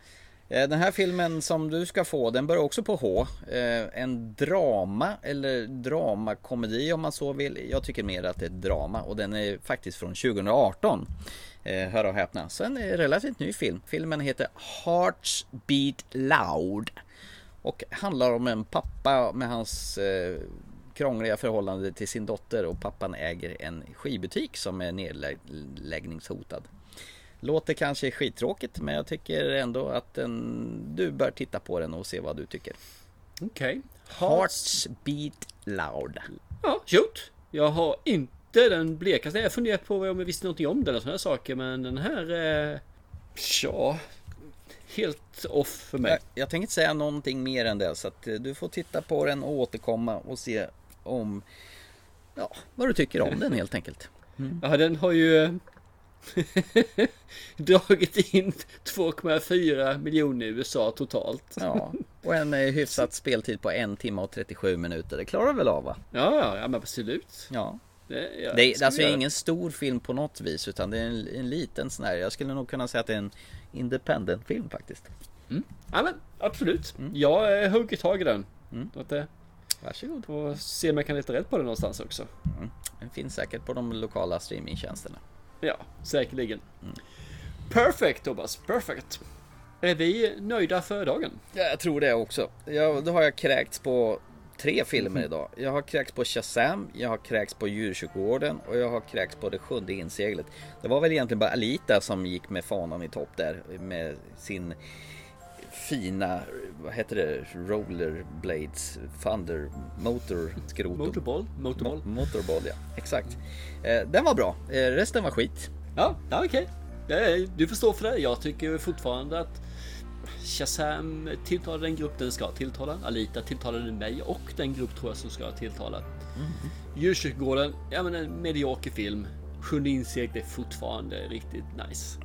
Eh, den här filmen som du ska få, den börjar också på H. Eh, en drama eller dramakomedi om man så vill. Jag tycker mer att det är ett drama och den är faktiskt från 2018. Eh, hör och häpna. Så en relativt ny film. Filmen heter Hearts Beat Loud. Och handlar om en pappa med hans krångliga förhållande till sin dotter och pappan äger en skivbutik som är nedläggningshotad. Låter kanske skittråkigt men jag tycker ändå att den, du bör titta på den och se vad du tycker. Okej. Okay. Hearts beat loud. Ja, shoot. Jag har inte den blekaste. Jag funderar på om jag visste någonting om den och sådana saker men den här... Eh, ja, helt off för mig. Jag, jag tänker inte säga någonting mer än det så att eh, du får titta på den och återkomma och se om ja, vad du tycker om den helt enkelt. Mm. Ja, den har ju [LAUGHS] dragit in 2,4 miljoner i USA totalt. Ja, och en eh, hyfsat speltid på en timme och 37 minuter. Det klarar väl av va? Ja, ja, men absolut. Ja. Det, ja, det är alltså ingen stor film på något vis utan det är en, en liten sån här. Jag skulle nog kunna säga att det är en independent film faktiskt. Mm. Ja men absolut. Mm. Jag eh, hugger tag i den. Mm. Att det, Varsågod. Och se om jag kan leta rätt på den någonstans också. Mm. Den finns säkert på de lokala streamingtjänsterna. Ja, säkerligen. Mm. Perfect Thomas, perfect. Är vi nöjda för dagen? Ja, jag tror det också. Jag, då har jag kräkts på tre filmer mm. idag. Jag har kräkts på Shazam, jag har kräkts på Djurkyrkogården och jag har kräkts på Det sjunde inseglet. Det var väl egentligen bara Alita som gick med fanan i topp där med sin fina, vad heter det, rollerblades, thunder, motor, skrotum. Motorball? Motorball? Mo motorball ja, exakt. Eh, den var bra, eh, resten var skit. Ja, ja okej. Okay. Du förstår för det. Jag tycker fortfarande att Shazam tilltalar den grupp den ska tilltala. Alita tilltalade mig och den grupp tror jag som ska tilltala. Djurkyrkogården, ja men en medioker film. Sjunde insekt är fortfarande riktigt nice.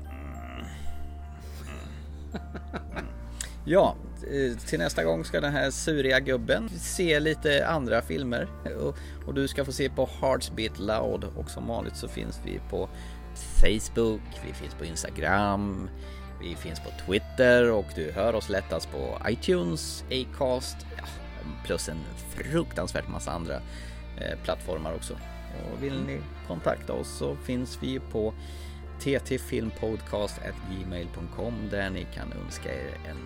Ja, eh, till nästa gång ska den här suriga gubben se lite andra filmer. Och, och du ska få se på Hearts Beat Loud. Och som vanligt så finns vi på Facebook, vi finns på Instagram, vi finns på Twitter och du hör oss lättast på iTunes, Acast, ja, plus en fruktansvärt massa andra eh, plattformar också. Och vill ni kontakta oss så finns vi på ttfilmpodcast.gmail.com där ni kan önska er en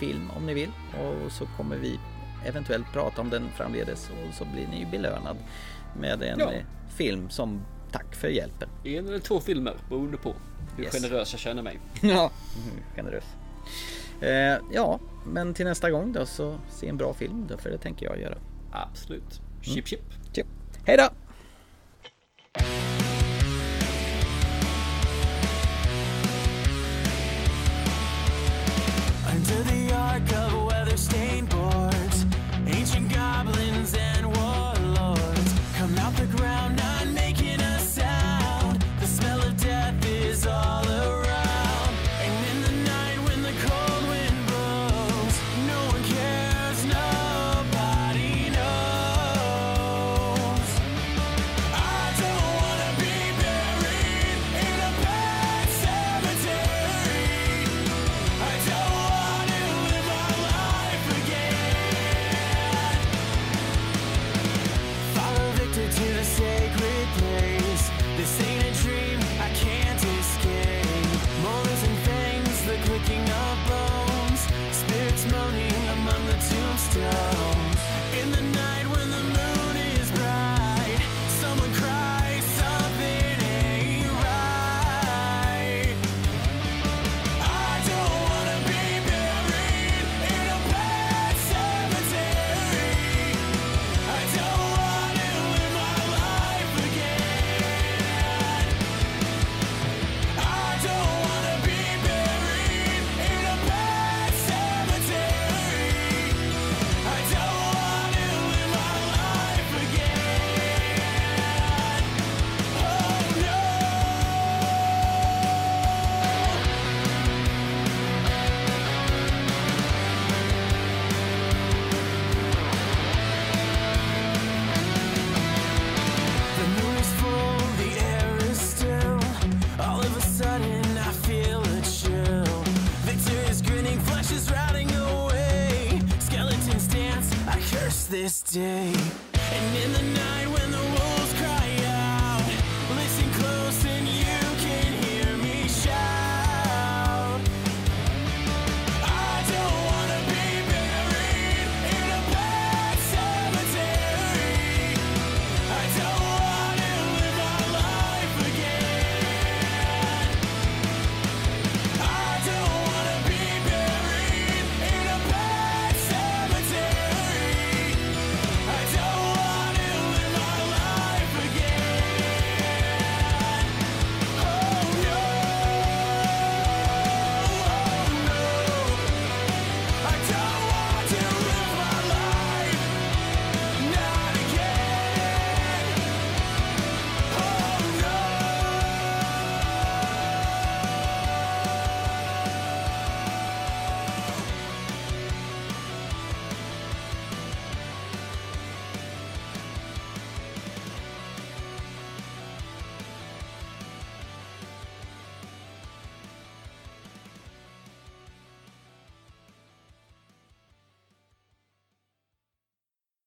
film om ni vill och så kommer vi eventuellt prata om den framledes och så blir ni belönad med en Ja. eh, film som tack för hjälpen. En eller två filmer beroende på hur Yes. generös jag känner mig. [LAUGHS] Ja, mm, generös. Eh, ja, men till nästa gång då så se en bra film då, för det tänker jag göra. Absolut. Chip chip. Chip. Hej då! Under the arc of weather-stained boards,